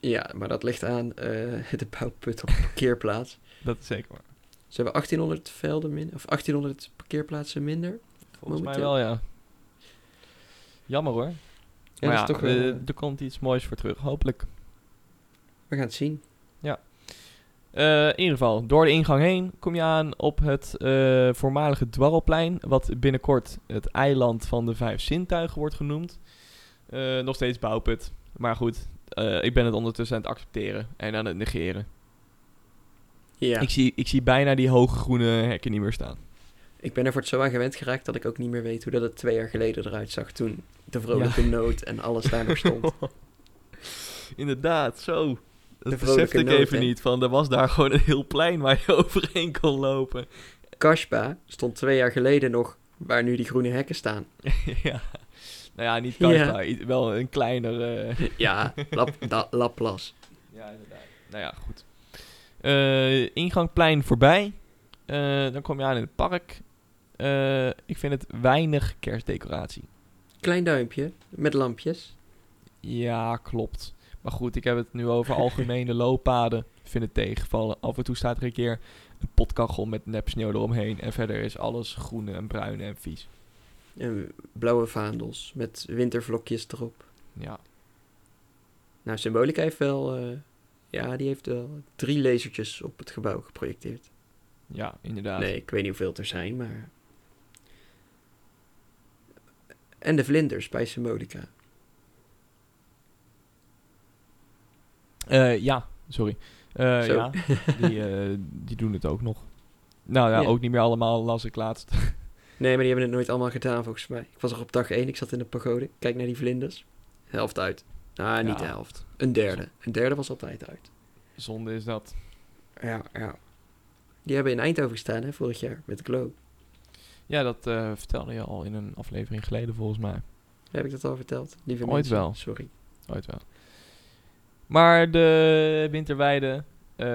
Ja, maar dat ligt aan eh, de bouwput op de parkeerplaats. Dat is zeker waar. Ze hebben 1800 velden minder, of 1800 parkeerplaatsen minder. Volgens mij wel, ja. Jammer hoor. Ja, maar ja, toch eh, eh, er komt iets moois voor terug, hopelijk. We gaan het zien. Eh, in ieder geval, door de ingang heen kom je aan op het voormalige dwarrelplein, wat binnenkort het eiland van de vijf zintuigen wordt genoemd. Nog steeds bouwput, maar goed, ik ben het ondertussen aan het accepteren en aan het negeren. Ja, Ik, zie, ik zie bijna die hoge groene hekken niet meer staan. ik ben er voor het zo aan gewend geraakt dat ik ook niet meer weet hoe dat het twee jaar geleden eruit zag toen de vrolijke noot en alles daar nog stond. Inderdaad, zo. Dat besefte ik even hè? niet. Van, er was daar gewoon een heel plein waar je overheen kon lopen. Kashba stond twee jaar geleden nog waar nu die groene hekken staan. ja. Nou ja, niet Ja. I- wel een kleiner... eh, Ja, Lap, da, Laplas. Ja, inderdaad. Nou ja, goed. Eh, ingangplein voorbij. Eh, dan kom je aan in het park. Ik vind het weinig kerstdecoratie. Klein duimpje met lampjes. Ja, klopt. Maar goed, ik heb het nu over algemene looppaden. Vind het tegenvallen. Af en toe staat er een keer een potkachel met nep sneeuw eromheen. En verder is alles groen en bruin en vies. En blauwe vaandels met wintervlokjes erop. Ja, Nou, Symbolica heeft wel... eh, ja, die heeft wel drie lasertjes op het gebouw geprojecteerd. ja inderdaad. Nee, ik weet niet hoeveel er zijn, maar... En de vlinders bij Symbolica. Eh, ja, sorry. Eh, ja, die, eh, die doen het ook nog. Nou ja, Ja. ook niet meer allemaal, las ik laatst. Nee, maar die hebben het nooit allemaal gedaan volgens mij. Ik was er op dag 1, ik zat in de pagode. Kijk naar die vlinders. Helft uit. Nou, niet Ja. de helft. Een derde. Een derde was altijd uit. Zonde is dat. Ja, ja. Die hebben in Eindhoven gestaan, hè, vorig jaar, met Glow. Ja, dat eh, vertelde je al in een aflevering geleden volgens mij. Heb ik dat al verteld? Lieve Ooit mensen, wel. Sorry. Ooit wel. Maar de winterweide, eh,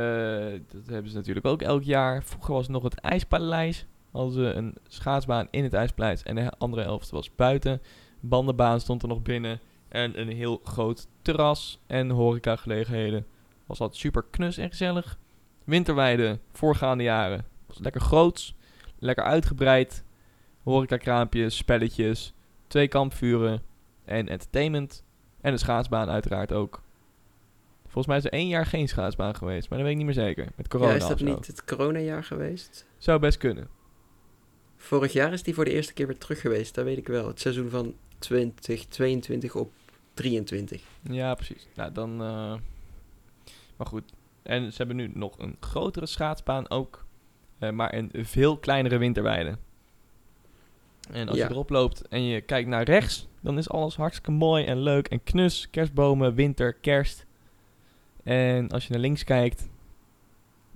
dat hebben ze natuurlijk ook elk jaar. Vroeger was het nog het IJspaleis. Hadden ze een schaatsbaan in het IJspaleis en de andere helft was buiten. bandenbaan stond er nog binnen. En een heel groot terras en horecagelegenheden. Was altijd super knus en gezellig. Winterweide, voorgaande jaren. Was lekker groots, lekker uitgebreid. Horecakraampjes, spelletjes, twee kampvuren en entertainment. En een schaatsbaan uiteraard ook. Volgens mij is er één jaar geen schaatsbaan geweest, maar dat weet ik niet meer zeker. Met corona ja, is dat niet het coronajaar geweest? Zou best kunnen. Vorig jaar is die voor de eerste keer weer terug geweest, dat weet ik wel. Het seizoen van 2022 op 23. Ja, precies. Nou, dan... eh, Maar goed. En ze hebben nu nog een grotere schaatsbaan ook. eh, maar een veel kleinere winterweide. En als Ja. je erop loopt en je kijkt naar rechts... dan is alles hartstikke mooi en leuk en knus. Kerstbomen, winter, kerst. En als je naar links kijkt...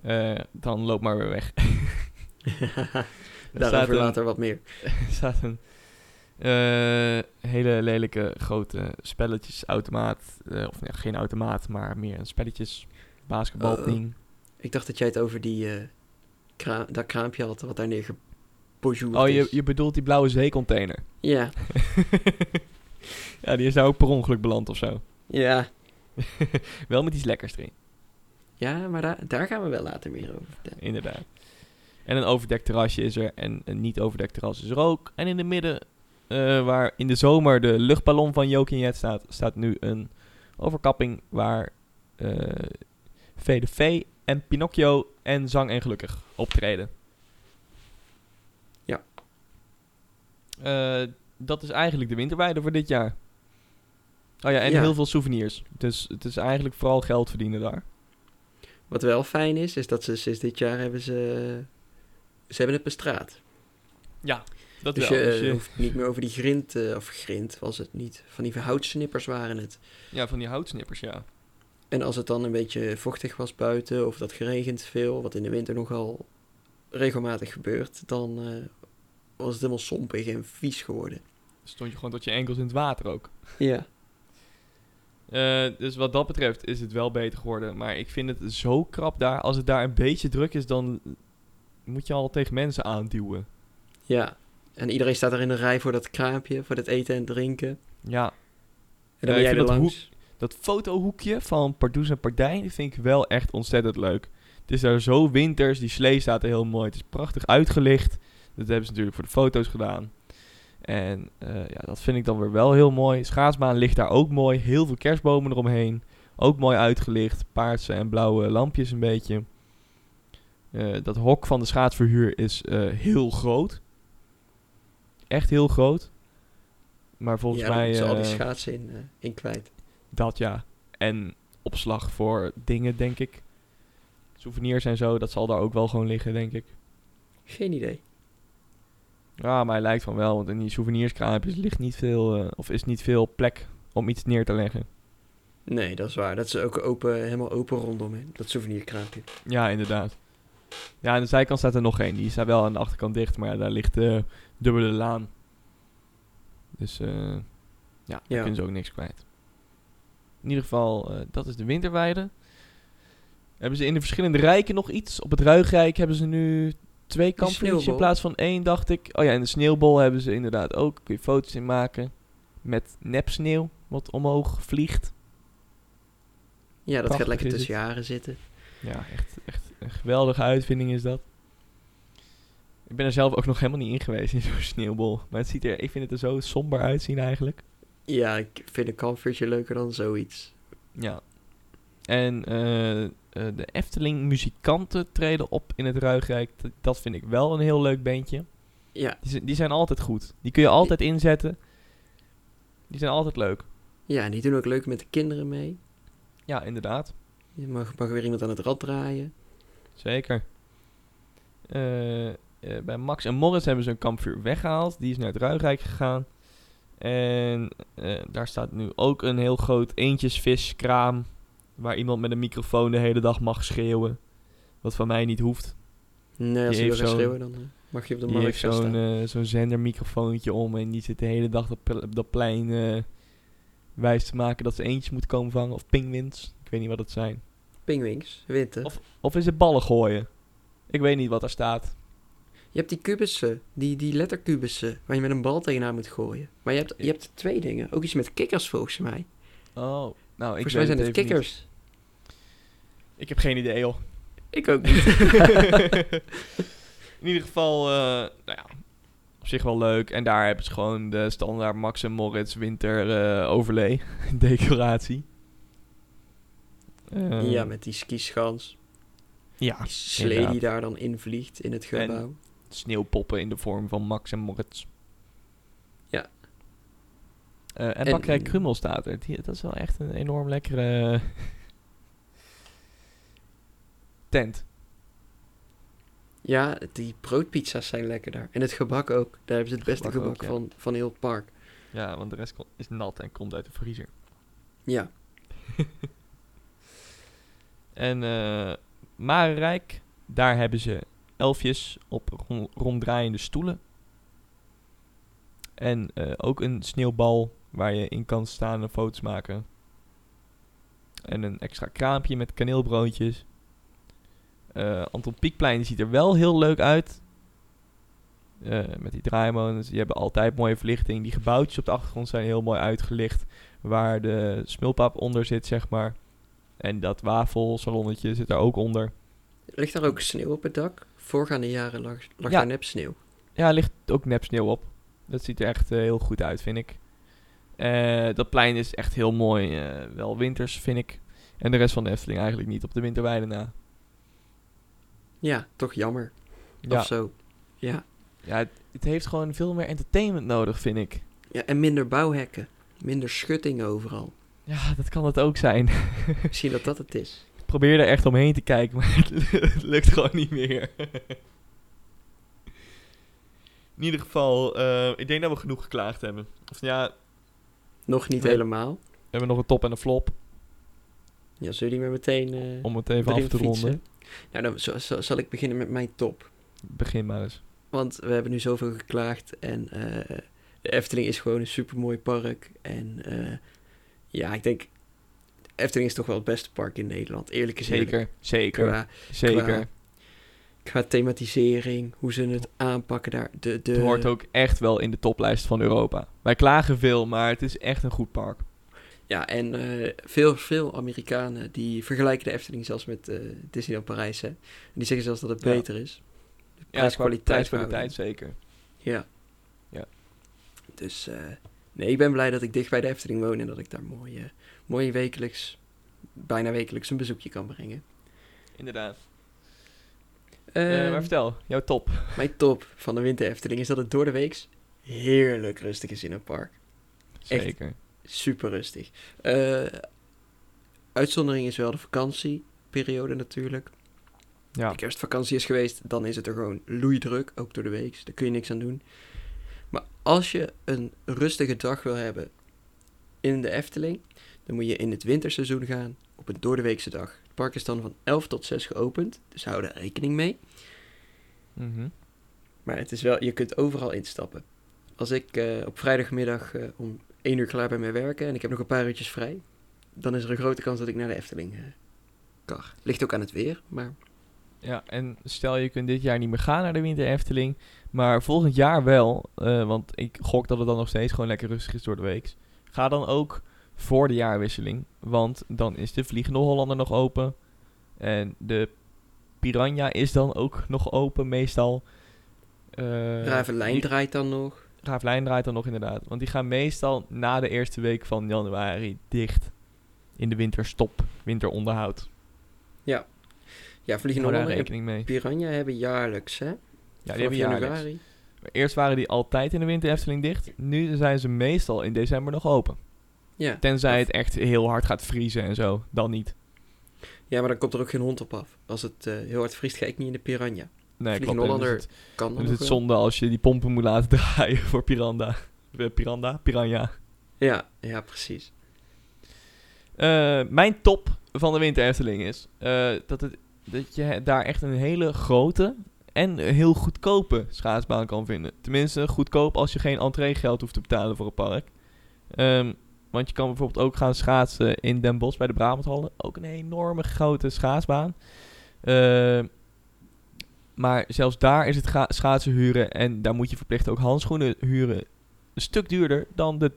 eh, dan loop maar weer weg. Er Daarover een- later wat meer. Er staat een eh, hele lelijke grote spelletjesautomaat. eh of nee, geen automaat, maar meer een spelletjes basketbalding. Ik dacht dat jij het over die, kra- dat kraampje had wat daar oh, je, je bedoelt die blauwe zeecontainer. Ja, ja, die is daar ook per ongeluk beland of zo. ja. Wel met iets lekkers erin, Ja, maar daar, daar gaan we wel later meer over vertellen. inderdaad. En een overdekt terrasje is er en een niet overdekt terras is er ook. En in de midden, eh, waar in de zomer de luchtballon van Jokin Jet staat, staat nu een overkapping waar eh Vee de Vee en Pinocchio en Zang en Gelukkig optreden. Ja. Eh, dat is eigenlijk de winterweide voor dit jaar. Oh ja, en Ja. heel veel souvenirs. Dus het is eigenlijk vooral geld verdienen daar. Wat wel fijn is, is dat ze sinds dit jaar hebben ze... Ze hebben het bestraat. Ja, dat Dus wel. je, Dus je- hoeft niet meer over die grind, eh, of grind was het niet. Van die houtsnippers waren het. ja, van die houtsnippers, ja. En als het dan een beetje vochtig was buiten, of dat geregend veel, wat in de winter nogal regelmatig gebeurt, dan eh, was het helemaal sompig en vies geworden. Stond je gewoon tot je enkels in het water ook. Ja. Eh, dus wat dat betreft is het wel beter geworden. Maar ik vind het zo krap daar. Als het daar een beetje druk is, dan moet je al tegen mensen aanduwen. Ja. En iedereen staat er in de rij voor dat kraampje, voor dat eten en drinken. Ja, En dan jij er dat langs. dat fotohoekje van Pardoes en Pardijn vind ik wel echt ontzettend leuk. Het is daar zo winters, die slee staat er heel mooi. Het is prachtig uitgelicht. Dat hebben ze natuurlijk voor de foto's gedaan. En eh, ja, dat vind ik dan weer wel heel mooi. Schaatsbaan ligt daar ook mooi. Heel veel kerstbomen eromheen. Ook mooi uitgelicht. Paarse en blauwe lampjes een beetje. Eh, dat hok van de schaatsverhuur is eh, heel groot. Echt heel groot. Maar volgens ja, mij... moeten ze al die schaatsen in, in kwijt. dat ja. En opslag voor dingen, denk ik. Souvenirs en zo, dat zal daar ook wel gewoon liggen, denk ik. Geen idee. Ja, maar hij lijkt van wel, want in die souvenirskraampjes ligt niet veel, eh, of is niet veel plek om iets neer te leggen. Nee, dat is waar. Dat is ook open, helemaal open rondom, dat souvenirkraampje. Ja, inderdaad. Ja, aan de zijkant staat er nog één. Die staat wel aan de achterkant dicht, maar ja, daar ligt de dubbele laan. Dus eh, ja, daar Ja. kunnen ze ook niks kwijt. In ieder geval, eh, dat is de winterweide. Hebben ze in de verschillende rijken nog iets? Op het Ruigrijk hebben ze nu twee kampvuurtjes in plaats van één, dacht ik. Oh ja, en de sneeuwbol hebben ze inderdaad ook. Kun je foto's in maken. Met nepsneeuw, wat omhoog vliegt. Ja, dat Prachtig gaat lekker tussen jaren zitten. Ja, echt, echt een geweldige uitvinding is dat. Ik ben er zelf ook nog helemaal niet in geweest in zo'n sneeuwbol. Maar het ziet er, ik vind het er zo somber uitzien eigenlijk. Ja, ik vind een kampvuurtje leuker dan zoiets. Ja. En eh, eh, de Efteling muzikanten treden op in het Ruigrijk. Dat, dat vind ik wel een heel leuk bandje. Ja, Die, zijn- die zijn altijd goed. Die kun je altijd inzetten. Die zijn altijd leuk. ja, en die doen ook leuk met de kinderen mee. Ja, inderdaad. Je mag, mag weer iemand aan het rad draaien. Zeker. Eh, eh, bij Max en Morris hebben ze een kampvuur weggehaald. Die is naar het Ruigrijk gegaan. En daar staat nu ook een heel groot eentjesviskraam. Waar iemand met een microfoon de hele dag mag schreeuwen. Wat van mij niet hoeft. Nee, als je wil schreeuwen, dan eh, mag je op de markt heeft gaan zo'n staan. eh, zo'n zendermicrofoontje om. En die zit de hele dag op, dat plein eh, wijs te maken dat ze eentjes moeten komen vangen. Of pingwins. Ik weet niet wat het zijn. Pingwings, witte. Of, of is het ballen gooien? Ik weet niet wat daar staat. Je hebt die kubussen, die, die letterkubussen, waar je met een bal tegenaan moet gooien. Maar je hebt, je hebt twee dingen. Ook iets met kikkers volgens mij. Oh, nou, ik volgens mij zijn het niet. kikkers. Ik heb geen idee, joh. Ik ook niet. In ieder geval, eh, nou ja, op zich wel leuk. En daar hebben ze gewoon de standaard Max en Moritz winter eh, overlay decoratie. Eh, ja, met die skischans. ja, Die slee inderdaad. die daar dan invliegt in het gebouw. sneeuwpoppen in de vorm van Max en Moritz. Ja. Eh, en, En- bakkerij Krummel staat er. Die, dat is wel echt een enorm lekkere tent. Ja, die broodpizza's zijn lekker daar. En het gebak ook. Daar hebben ze het beste Gebak gebak, ook, ja. van, van heel het park. Ja, want de rest is nat en komt uit de vriezer. Ja. En eh Marenrijk, daar hebben ze elfjes op ron- ronddraaiende stoelen. En eh, ook een sneeuwbal waar je in kan staan en foto's maken. En een extra kraampje met kaneelbroodjes. Eh Anton Pieckplein die ziet er wel heel leuk uit. Eh, met die draaimolens. Die hebben altijd mooie verlichting. Die gebouwtjes op de achtergrond zijn heel mooi uitgelicht. Waar de smulpaap onder zit, zeg maar. En dat wafelsalonnetje zit er ook onder. Ligt daar ook sneeuw op het dak? Voorgaande jaren lag, lag Ja. daar nep sneeuw. Ja, er ligt ook nep sneeuw op. Dat ziet er echt eh, heel goed uit, vind ik. Eh, dat plein is echt heel mooi. eh, wel winters, vind ik. En de rest van de Efteling eigenlijk niet op de winterweide na. Ja, toch jammer. Ja, Of zo. Ja. ja het, het heeft gewoon veel meer entertainment nodig, vind ik. ja. En minder bouwhekken. Minder schutting overal. Ja, dat kan het ook zijn. Misschien dat dat het is. Ik probeer er echt omheen te kijken, maar het, het lukt gewoon niet meer. In ieder geval, eh, ik denk dat we genoeg geklaagd hebben. Of ja, Nog niet Nee. helemaal. we hebben nog een top en een flop. Ja, zullen die maar meteen eh Om het even af te fietsen? ronden. Nou, dan zo- zo- zal ik beginnen met mijn top. Begin maar eens. Want we hebben nu zoveel geklaagd. En eh, de Efteling is gewoon een supermooi park. En eh, ja, ik denk... Efteling is toch wel het beste park in Nederland. Eerlijk eerlijk. Zeker, zeker, Qua, zeker. qua- qua thematisering, hoe ze het aanpakken daar. De, de, Het hoort ook echt wel in de toplijst van Europa. Wij klagen veel, maar het is echt een goed park. Ja, en eh, veel, veel Amerikanen die vergelijken de Efteling zelfs met eh Disneyland Parijs. Hè? En die zeggen zelfs dat het Ja. beter is. De Ja, prijs-kwaliteit. prijs-kwaliteit zeker. Ja. Ja. Dus eh, nee, ik ben blij dat ik dicht bij de Efteling woon en dat ik daar mooi, eh, mooi wekelijks, bijna wekelijks een bezoekje kan brengen. Inderdaad. Eh, Eh, maar vertel, jouw top. Mijn top van de winter Efteling is dat het door de weeks heerlijk rustig is in het park. Echt. Zeker. Super rustig. Eh, uitzondering is wel de vakantieperiode natuurlijk. Ja, de kerstvakantie is geweest, dan is het er gewoon loeidruk, ook door de week. Daar kun je niks aan doen. Maar als je een rustige dag wil hebben in de Efteling, dan moet je in het winterseizoen gaan op een doordeweekse dag. Het park is dan van 11 tot 6 geopend, dus hou daar rekening mee. Mhm. Maar het is wel, je kunt overal instappen. Als ik eh, op vrijdagmiddag eh, om 1 uur klaar ben met werken en ik heb nog een paar uurtjes vrij, dan is er een grote kans dat ik naar de Efteling kan. Ligt ook aan het weer, maar ja, en stel je kunt dit jaar niet meer gaan naar de Winter Efteling, maar volgend jaar wel, want ik gok dat het dan nog steeds gewoon lekker rustig is door de week. Ga dan ook voor de jaarwisseling, want dan is de Vliegende Hollander nog open en de Piranha is dan ook nog open meestal. Eh, Ravelijn draait dan nog. Ravelijn draait dan nog inderdaad. Want die gaan meestal na de eerste week van januari dicht. In de winterstop, winteronderhoud. Ja, Vliegende Hou daar Hollander en rekening mee. Piranha hebben jaarlijks, hè? Ja, die Vanaf hebben jaarlijks. januari. Eerst waren die altijd in de winter Efteling dicht. Nu zijn ze meestal in december nog open. Ja. Tenzij het echt heel hard gaat vriezen en zo. Dan niet. ja, maar dan komt er ook geen hond op af. Als het eh, heel hard vriest, ga ik niet in de Piranha. Nee, Vliegende klopt. Hollander het, Kan dan is het zonde als je die pompen moet laten draaien voor Piranda. Eh, Piranda? Piranha. Ja, ja, precies. Eh, mijn top van de winter Efteling is dat, het, dat je daar echt een hele grote en heel goedkope schaatsbaan kan vinden. Tenminste, goedkoop als je geen entreegeld hoeft te betalen voor een park. Ehm, want je kan bijvoorbeeld ook gaan schaatsen in Den Bosch bij de Brabanthallen. Ook een enorme grote schaatsbaan. Eh, Maar zelfs daar is het schaatsen huren en daar moet je verplicht ook handschoenen huren. Een stuk duurder dan de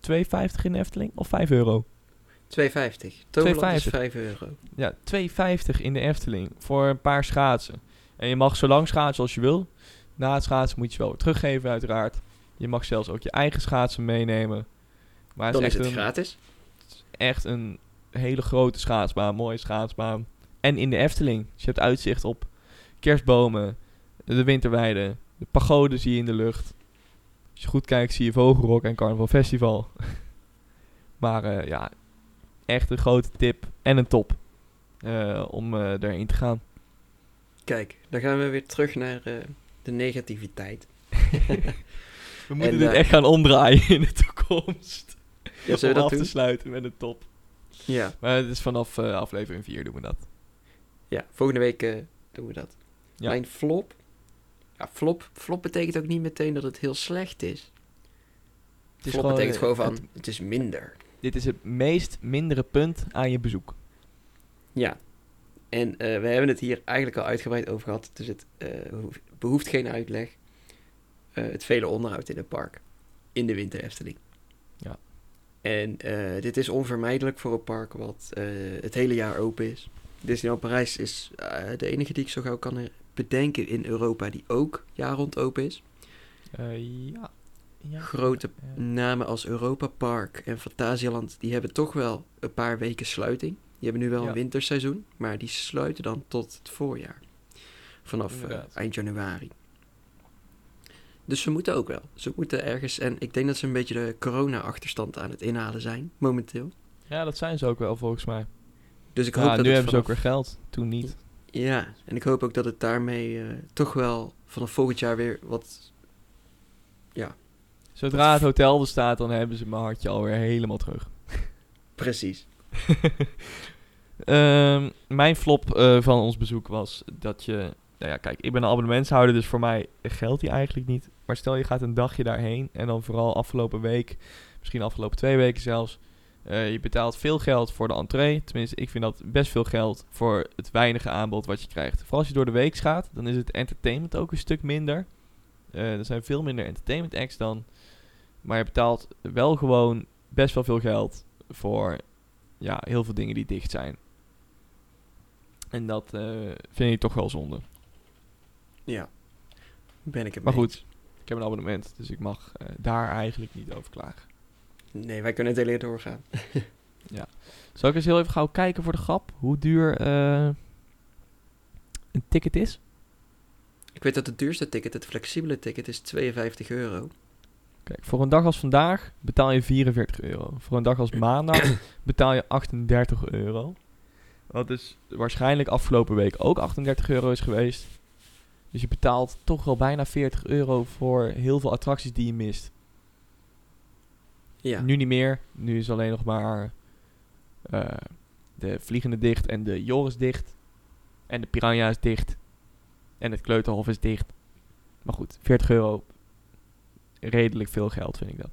2,50 in de Efteling of 5 euro. 2,50. Toverland is 2,50. 5 euro. Ja, 2,50 in de Efteling voor een paar schaatsen. En je mag zo lang schaatsen als je wil. Na het schaatsen moet je ze wel weer teruggeven uiteraard. Je mag zelfs ook je eigen schaatsen meenemen. Maar het Dan is is echt, het een, gratis. echt een hele grote schaatsbaan, mooie schaatsbaan. En in de Efteling. Dus je hebt uitzicht op kerstbomen, de winterweide, de pagode zie je in de lucht. Als je goed kijkt zie je Vogelrok en Carnaval Festival. maar eh, ja, echt een grote tip en een top eh, om eh daarin te gaan. Kijk, dan gaan we weer terug naar de negativiteit. We moeten En, dit echt gaan omdraaien in de toekomst. Ja, zullen we om dat af doen? te sluiten met een top. Ja. Maar het is vanaf eh, aflevering 4 doen we dat. ja, volgende week eh, doen we dat. Ja. Mijn flop. Ja, flop. Flop betekent ook niet meteen dat het heel slecht is. Het is flop betekent eh, gewoon van, het- het is minder. dit is het meest mindere punt aan je bezoek. Ja. En eh, we hebben het hier eigenlijk al uitgebreid over gehad, dus het eh, hoeft- behoeft geen uitleg. Eh, het vele onderhoud in het park. In de winter Efteling. En eh, dit is onvermijdelijk voor een park wat eh, het hele jaar open is. Disneyland Parijs is eh, de enige die ik zo gauw kan bedenken in Europa die ook jaar rond open is. Ja. ja. Grote Ja. namen als Europa Park en Fantasieland, die hebben toch wel een paar weken sluiting. Die hebben nu wel Ja. een winterseizoen, maar die sluiten dan tot het voorjaar. Vanaf eind januari. Dus ze moeten ook wel. Ze moeten ergens, en ik denk dat ze een beetje de corona-achterstand aan het inhalen zijn, momenteel. Ja, dat zijn ze ook wel volgens mij. Dus ik Ja, hoop nu dat hebben het ze ook weer geld. Toen niet. Ja, en ik hoop ook dat het daarmee eh, toch wel vanaf volgend jaar weer wat... Ja, Zodra het hotel er staat, dan hebben ze mijn hartje alweer helemaal terug. precies. Ehm, mijn flop eh, van ons bezoek was dat je... Nou ja, kijk, ik ben een abonnementshouder, dus voor mij geldt die eigenlijk niet. Maar stel je gaat een dagje daarheen en dan vooral afgelopen week, misschien afgelopen twee weken zelfs. eh, je betaalt veel geld voor de entree. Tenminste, ik vind dat best veel geld voor het weinige aanbod wat je krijgt. Vooral als je door de week gaat, dan is het entertainment ook een stuk minder. Eh, er zijn veel minder entertainment acts dan. Maar je betaalt wel gewoon best wel veel geld voor ja, heel veel dingen die dicht zijn. En dat eh, vind ik toch wel zonde. Ja, ben ik het Maar goed, ik heb een abonnement, dus ik mag eh, daar eigenlijk niet over klagen. Nee, wij kunnen het hele doorgaan. Zal ik eens heel even gauw kijken voor de grap hoe duur eh, een ticket is? Ik weet dat het duurste ticket, het flexibele ticket, is 52 euro. Kijk, voor een dag als vandaag betaal je 44 euro. Voor een dag als maandag betaal je 38 euro. Wat dus waarschijnlijk afgelopen week ook 38 euro is geweest. Dus je betaalt toch wel bijna 40 euro voor heel veel attracties die je mist. Ja, Nu niet meer. Nu is alleen nog maar eh, de Vliegende dicht en de Joris dicht. En de Piranha is dicht. En het Kleuterhof is dicht. Maar goed, 40 euro. Redelijk veel geld vind ik dat.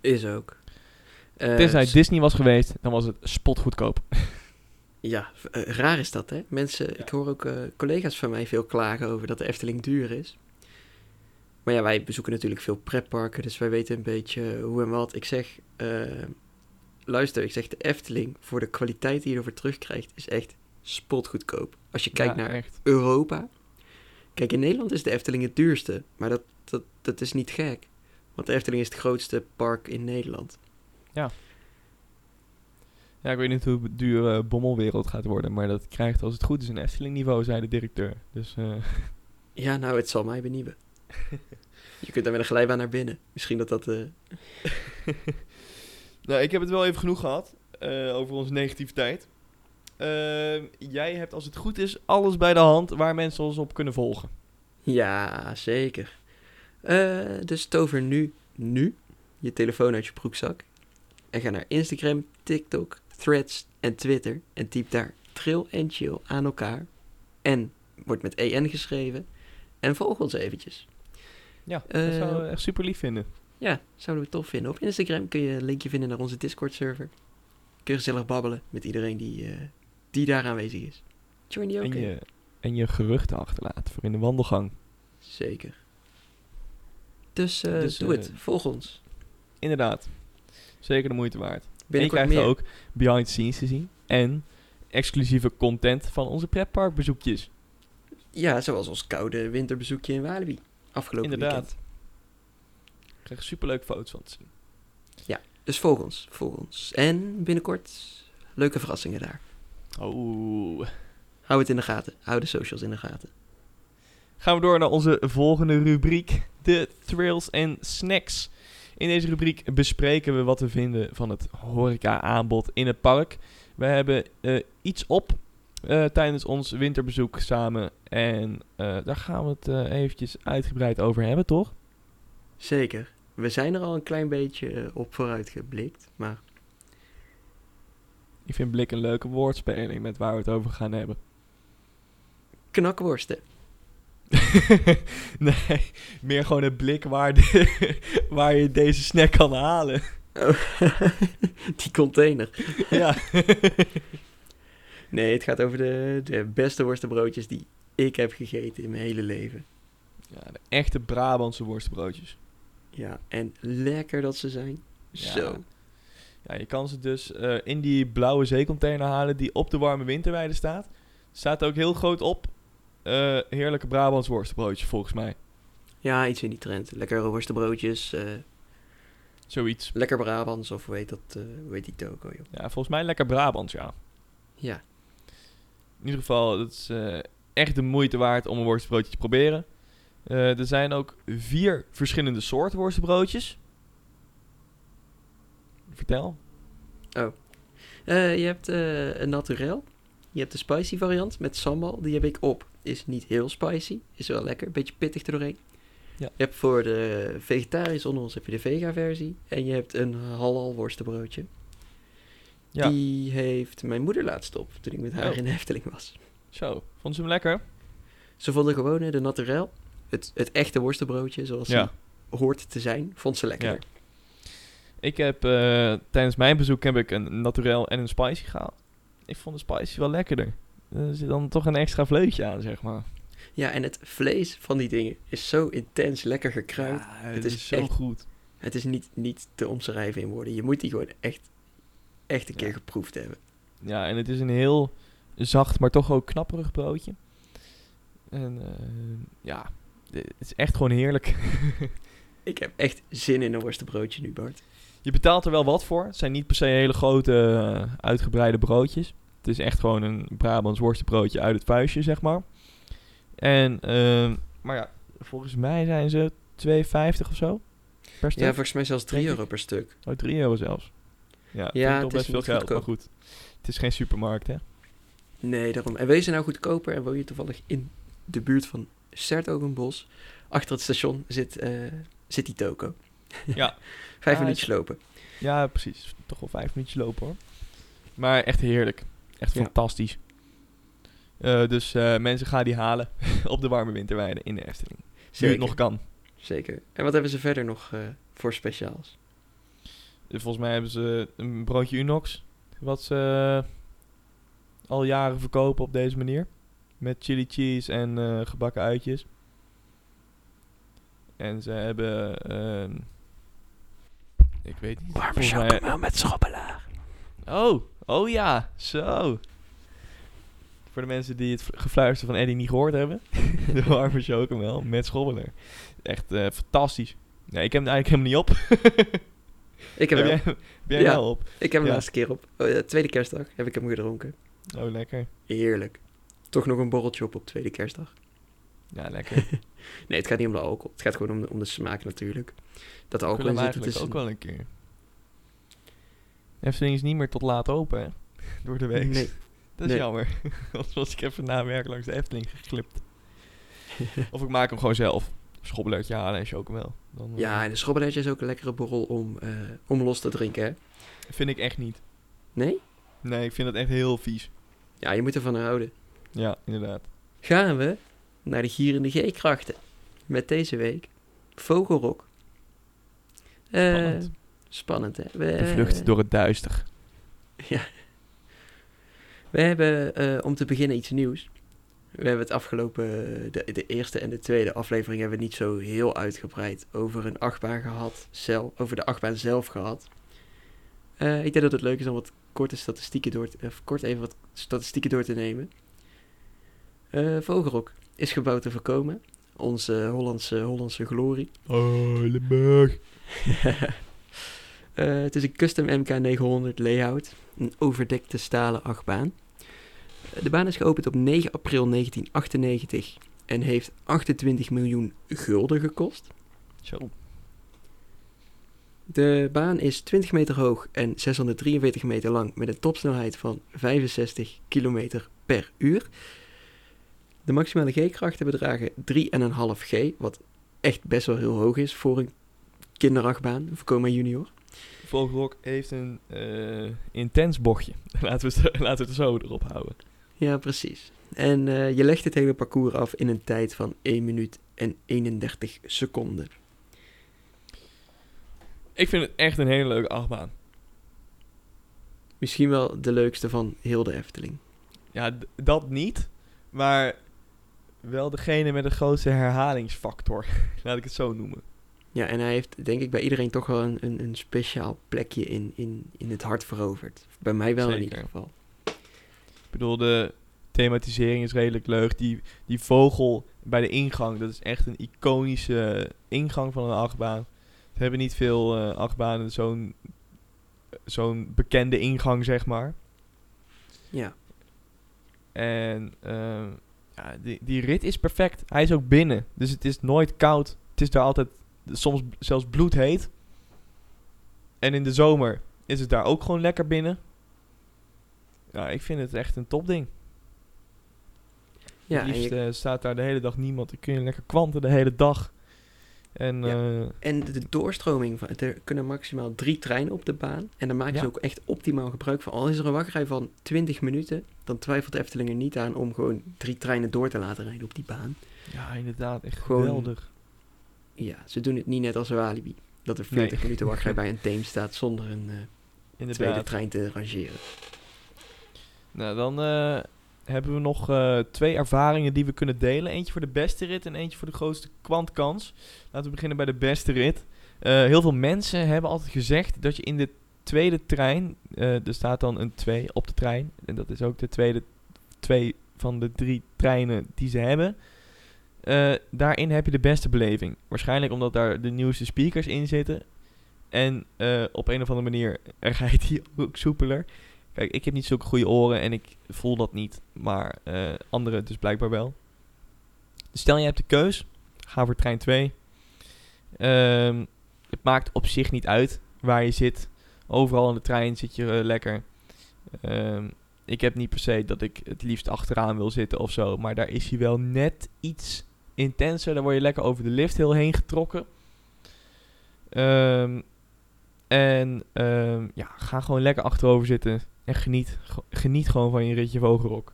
is ook. Eh, Tenzij s- Disney was geweest, dan was het spotgoedkoop. Ja, eh, raar is dat, hè? Mensen, ik hoor ook eh, collega's van mij veel klagen over dat de Efteling duur is. Maar ja, wij bezoeken natuurlijk veel pretparken, dus wij weten een beetje hoe en wat. Ik zeg, eh, luister, ik zeg de Efteling, voor de kwaliteit die je ervoor terugkrijgt, is echt spotgoedkoop. Als je kijkt Ja, naar echt. Europa. Kijk, in Nederland is de Efteling het duurste, maar dat, dat, dat is niet gek. Want de Efteling is het grootste park in Nederland. Ja, ik weet niet hoe duur eh, Bommelwereld gaat worden, maar dat krijgt als het goed is een Efteling niveau, zei de directeur. Dus eh, Ja, nou, het zal mij benieuwen. je kunt daar met een glijbaan naar binnen. Misschien dat dat... eh, Nou, ik heb het wel even genoeg gehad eh, over onze negativiteit. Jij hebt, als het goed is, alles bij de hand waar mensen ons op kunnen volgen. Ja, zeker. Dus tover nu, nu, je telefoon uit je broekzak. En ga naar Instagram, TikTok, Threads en Twitter. En typ daar trill en chill aan elkaar. En wordt met EN geschreven. En volg ons eventjes. Ja, Eh, dat zou ik echt super lief vinden. Ja, zouden we tof vinden. Op Instagram kun je een linkje vinden naar onze Discord-server. Kun je gezellig babbelen met iedereen die, eh, die daar aanwezig is. Join die ook En je, en je geruchten achterlaten voor in de wandelgang. Zeker. Dus, eh, Dus, doe eh, het. Volg ons. Inderdaad. Zeker de moeite waard. En je krijgt meer. ook behind the scenes te zien. En exclusieve content van onze pretparkbezoekjes. Ja, zoals ons koude winterbezoekje in Walibi. Afgelopen Inderdaad. weekend. Ik krijg superleuke foto's van te zien. Dus volg ons. Volg ons. En binnenkort leuke verrassingen daar. Oh. Hou het in de gaten. Hou de socials in de gaten. Gaan we door naar onze volgende rubriek. De thrills en snacks. In deze rubriek bespreken we wat we vinden van het horeca-aanbod in het park. We hebben eh, iets op eh, tijdens ons winterbezoek samen. En eh, daar gaan we het eventjes uitgebreid over hebben, toch? Zeker. We zijn er al een klein beetje op vooruit geblikt. Maar Ik vind blik een leuke woordspeling met waar we het over gaan hebben. knakworsten. nee, meer gewoon het blik waar, de- waar je deze snack kan halen. Oh, die container. ja. Nee, het gaat over de, de beste worstenbroodjes die ik heb gegeten in mijn hele leven. ja, de echte Brabantse worstbroodjes. Ja, en lekker dat ze zijn. Ja. Zo. Ja, je kan ze dus eh, in die blauwe zeecontainer halen die op de warme winterweide staat. Staat ook heel groot op. eh, heerlijke Brabants worstenbroodjes, volgens mij. Ja, iets in die trend. Lekkere worstenbroodjes. eh, Zoiets. lekker Brabants of heet dat? eh hoe heet die toko, joh? Ja, volgens mij lekker Brabants, ja. Ja. In ieder geval, het is eh, echt de moeite waard om een worstenbroodje te proberen. Eh, er zijn ook vier verschillende soorten worstenbroodjes. Vertel. Eh, je hebt eh, een naturel. Je hebt de spicy variant met sambal. Die heb ik op. Is niet heel spicy. Is wel lekker. Beetje pittig er doorheen. Ja. Je hebt voor de vegetariërs onder ons heb je de vega versie. En je hebt een halal worstenbroodje. Ja, Die heeft mijn moeder laatst op. Toen ik met haar Oh. in de Efteling was. zo. Vonden ze hem lekker? Ze vonden gewoon de naturel. Het, het echte worstenbroodje zoals Ja. die hoort te zijn. Vond ze lekker. Ja. Ik heb eh, tijdens mijn bezoek heb ik een naturel en een spicy gehaald. Ik vond de spicy wel lekkerder. Er zit dan toch een extra vleutje aan, zeg maar. Ja, en het vlees van die dingen is zo intens lekker gekruid. Ja, het, Het is, is zo echt- goed. Het is niet, niet te omschrijven in woorden. Je moet die gewoon echt, echt een Ja. keer geproefd hebben. Ja, en het is een heel zacht, maar toch ook knapperig broodje. En eh, ja, het is echt gewoon heerlijk. Ik heb echt zin in een worstenbroodje nu, Bart. Je betaalt er wel wat voor. Het zijn niet per se hele grote, eh, uitgebreide broodjes. Het is echt gewoon een Brabants worstenbroodje uit het vuistje, zeg maar. En, ehm, maar ja, volgens mij zijn ze 2,50 of zo per stuk. Ja, volgens mij zelfs 3 Denk ik. euro per stuk. Oh, 3 euro zelfs. Ja, Ja, het toch is best veel geld, goedkoop. maar goed. Het is geen supermarkt, hè? Nee, daarom. En wees er nou goedkoper en woon je toevallig in de buurt van Sertogenbos. Achter het station zit, eh, zit die toko. Ja. Vijf Ja, minuutjes lopen. Ja, precies. Toch wel vijf minuutjes lopen, hoor. Maar echt heerlijk. Echt Ja. fantastisch. Eh, dus eh, mensen gaan die halen op de warme winterweide in de Efteling. Nu Zeker. het nog kan. Zeker. En wat hebben ze verder nog eh, voor speciaals? Volgens mij hebben ze een broodje Unox. Wat ze al jaren verkopen op deze manier. Met chili cheese en eh, gebakken uitjes. En ze hebben... ik weet niet. Warme mij- chocomel met schobbelaar. Oh, oh ja, zo. Voor de mensen die het gefluister van Eddie niet gehoord hebben. de warme chocomel met schobbeler. Echt eh, fantastisch. Nee, ik heb hem eigenlijk helemaal niet op. Ik heb, heb hem, jij, heb jij Ja. wel op? ik heb hem Ja. laatste keer op. Oh, tweede kerstdag heb ik hem gedronken. Oh, lekker. Heerlijk. Toch nog een borreltje op op tweede kerstdag. Ja, lekker. Nee, het gaat niet om de alcohol. Het gaat gewoon om de, om de smaak natuurlijk. Dat alcohol in zit, het is ook een- wel een keer. Efteling is niet meer tot laat open, hè? Door de week. Nee. Dat is nee. jammer. Anders was ik even na werk langs de Efteling geglipt. of ik maak hem gewoon zelf. Schobbelertje halen en chocomel. Dan, eh, Ja, en de schrobbeletje is ook een lekkere borrel om, eh, om los te drinken, hè? Vind ik echt niet. Nee? Nee, ik vind dat echt heel vies. Ja, je moet ervan houden. Ja, inderdaad. Gaan we naar de gierende G-krachten. Met deze week Vogelrok. Eh, Spannend. spannend, hè? We, De vlucht door het duister. Ja. We hebben, eh, om te beginnen, iets nieuws. We hebben het afgelopen, de, de eerste en de tweede aflevering hebben we niet zo heel uitgebreid over een achtbaan gehad, zelf, over de achtbaan zelf gehad. Eh, ik denk dat het leuk is om wat korte statistieken door te, of kort even wat statistieken door te nemen. Eh Vogelrok is gebouwd te voorkomen. Onze Hollandse, Hollandse glorie. Oh, Limburg. Eh, het is een custom MK900 layout. Een overdekte stalen achtbaan. De baan is geopend op 9 april 1998 en heeft 28 miljoen gulden gekost. Zo. De baan is 20 meter hoog en 643 meter lang met een topsnelheid van 65 km per uur. De maximale G-krachten bedragen 3,5 G, wat echt best wel heel hoog is voor een kinderachtbaan, een Vekoma Junior. Vogelrok heeft een eh, intens bochtje. laten, we het, laten we het zo erop houden. Ja, precies. En eh, je legt het hele parcours af in een tijd van 1 minuut en 31 seconden. Ik vind het echt een hele leuke achtbaan. Misschien wel de leukste van heel de Efteling. Ja, dat niet. Maar wel degene met de grootste herhalingsfactor. Laat ik het zo noemen. Ja, en hij heeft denk ik bij iedereen toch wel een, een, een speciaal plekje in, in, in het hart veroverd. Bij mij wel in ieder geval. Ik bedoel, de thematisering is redelijk leuk. Die, die vogel bij de ingang, dat is echt een iconische ingang van een achtbaan. We hebben niet veel eh, achtbanen zo'n zo'n bekende ingang, zeg maar. Ja, En ehm, ja, die, die rit is perfect. Hij is ook binnen, dus het is nooit koud. Het is daar altijd soms zelfs bloedheet. En in de zomer is het daar ook gewoon lekker binnen. Ja, ik vind het echt een topding. ja het liefst je- eh, staat daar de hele dag niemand. Dan kun je lekker kwanten de hele dag. En Ja. eh, en de doorstroming, van, er kunnen maximaal drie treinen op de baan. En daar maken ze Ja. ook echt optimaal gebruik van. Al is er een wachtrij van 20 minuten, dan twijfelt Efteling er niet aan om gewoon drie treinen door te laten rijden op die baan. ja, inderdaad, echt Gewoon- geweldig. Ja, ze doen het niet net als een Walibi. Dat er 40 Nee. minuten wachtrij bij een Theem staat zonder een eh, tweede trein te rangeren. Nou, dan eh, hebben we nog eh, twee ervaringen die we kunnen delen. Eentje voor de beste rit en eentje voor de grootste kwantkans. Laten we beginnen bij de beste rit. Eh, heel veel mensen hebben altijd gezegd dat je in de tweede trein, eh, er staat dan een 2 op de trein. En dat is ook de tweede twee van de drie treinen die ze hebben. Daarin heb je de beste beleving. Waarschijnlijk omdat daar de nieuwste speakers in zitten. En op een of andere manier rijdt die ook soepeler. Kijk, ik heb niet zulke goede oren en ik voel dat niet. Maar eh anderen dus blijkbaar wel. Stel je hebt de keus. Ga voor trein 2. Ehm, het maakt op zich niet uit waar je zit. Overal in de trein zit je eh, lekker. Ehm, ik heb niet per se dat ik het liefst achteraan wil zitten of zo. Maar daar is hij wel net iets intenser. Daar word je lekker over de lift heel heen getrokken. Ehm, en ja, ga gewoon lekker achterover zitten. En geniet, Ge- geniet gewoon van je ritje Vogelrok.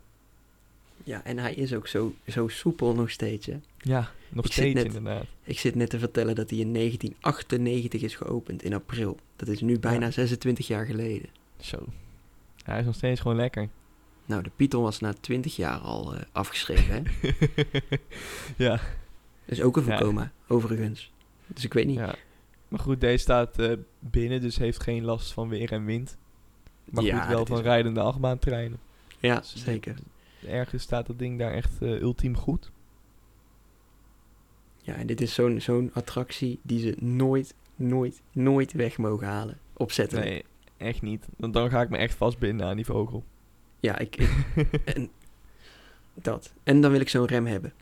Ja, en hij is ook zo, zo soepel nog steeds. Hè? Ja, nog Ik steeds net- inderdaad. Ik zit net te vertellen dat hij in 1998 is geopend in april. Dat is nu bijna Ja. 26 jaar geleden. Zo. Hij is nog steeds gewoon lekker. Nou, de Python was na 20 jaar al eh, afgeschreven. Hè? ja, Dat is ook een Ja. voorkoma, overigens. Dus ik weet niet. ja. Maar goed, deze staat eh, binnen, dus heeft geen last van weer en wind. Maar Ja, goed, wel van rijdende achtbaantreinen. Ja, Dus, zeker. Ergens staat dat ding daar echt eh, ultiem goed. Ja, en dit is zo'n zo'n attractie die ze nooit, nooit, nooit weg mogen halen. Opzetten. Nee, echt niet. Want dan ga ik me echt vastbinden aan die vogel. Ja, ik, ik en dat. En dan wil ik zo'n rem hebben.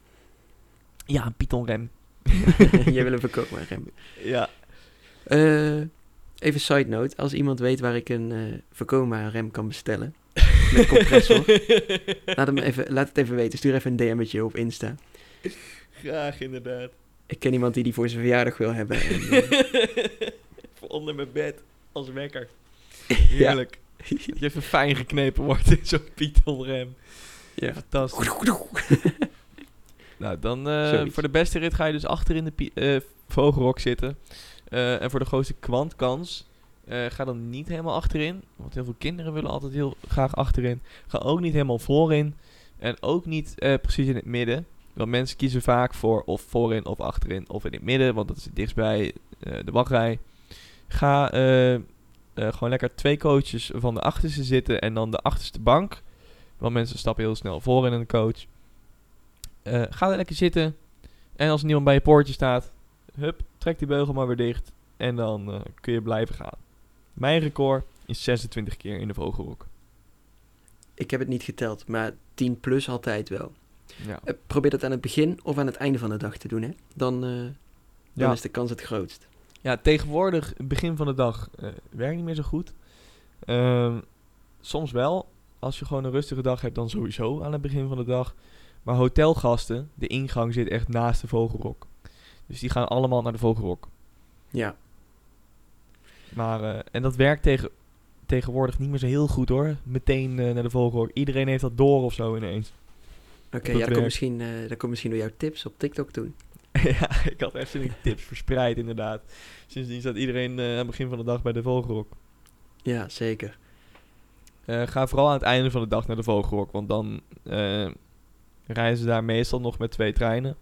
Ja, een pythonrem. Jij wil een voorkoma rem. Ja. Eh, even side note. Als iemand weet waar ik een eh voorkoma rem kan bestellen. Met compressor. laat, hem even, laat het even weten. Stuur even een DM'tje op Insta. Graag, inderdaad. Ik ken iemand die die voor zijn verjaardag wil hebben. En, eh, Voor onder mijn bed, als wekker. Heerlijk. Dat je even fijn geknepen wordt in zo'n pythonrem. ja. Fantastisch. Nou, dan eh, voor de beste rit ga je dus achter in de vogelrok zitten. Eh, en voor de grootste kwantkans eh, ga dan niet helemaal achterin. Want heel veel kinderen willen altijd heel graag achterin. Ga ook niet helemaal voorin. En ook niet eh, precies in het midden. Want mensen kiezen vaak voor of voorin of achterin of in het midden. Want dat is het dichtst bij eh, de wachtrij. Ga gewoon lekker twee coaches van de achterste zitten en dan de achterste bank. Want mensen stappen heel snel voor in een coach. Ga er lekker zitten. En als niemand bij je poortje staat, hup, trek die beugel maar weer dicht. En dan eh, kun je blijven gaan. Mijn record is 26 keer in de vogelrok. Ik heb het niet geteld, maar 10 plus altijd wel. Ja. Eh, probeer dat aan het begin of aan het einde van de dag te doen, hè? Dan, eh, dan Ja. is de kans het grootst. Ja, tegenwoordig, begin van de dag, werkt niet meer zo goed. Ehm, soms wel. Als je gewoon een rustige dag hebt, dan sowieso aan het begin van de dag. Maar hotelgasten, de ingang zit echt naast de vogelrok. Dus die gaan allemaal naar de vogelrok. Ja, Maar, eh, en dat werkt tegen, tegenwoordig niet meer zo heel goed hoor. Meteen eh, naar de vogelrok. Iedereen heeft dat door of zo ineens. oké. dat ja, dat komt, misschien, dat komt misschien door jouw tips op TikTok toen. ja, ik had even die tips verspreid inderdaad. Sindsdien staat iedereen aan het begin van de dag bij de vogelrok. Ja, zeker. Ga vooral aan het einde van de dag naar de Vogelrok. Want dan reizen ze daar meestal nog met twee treinen.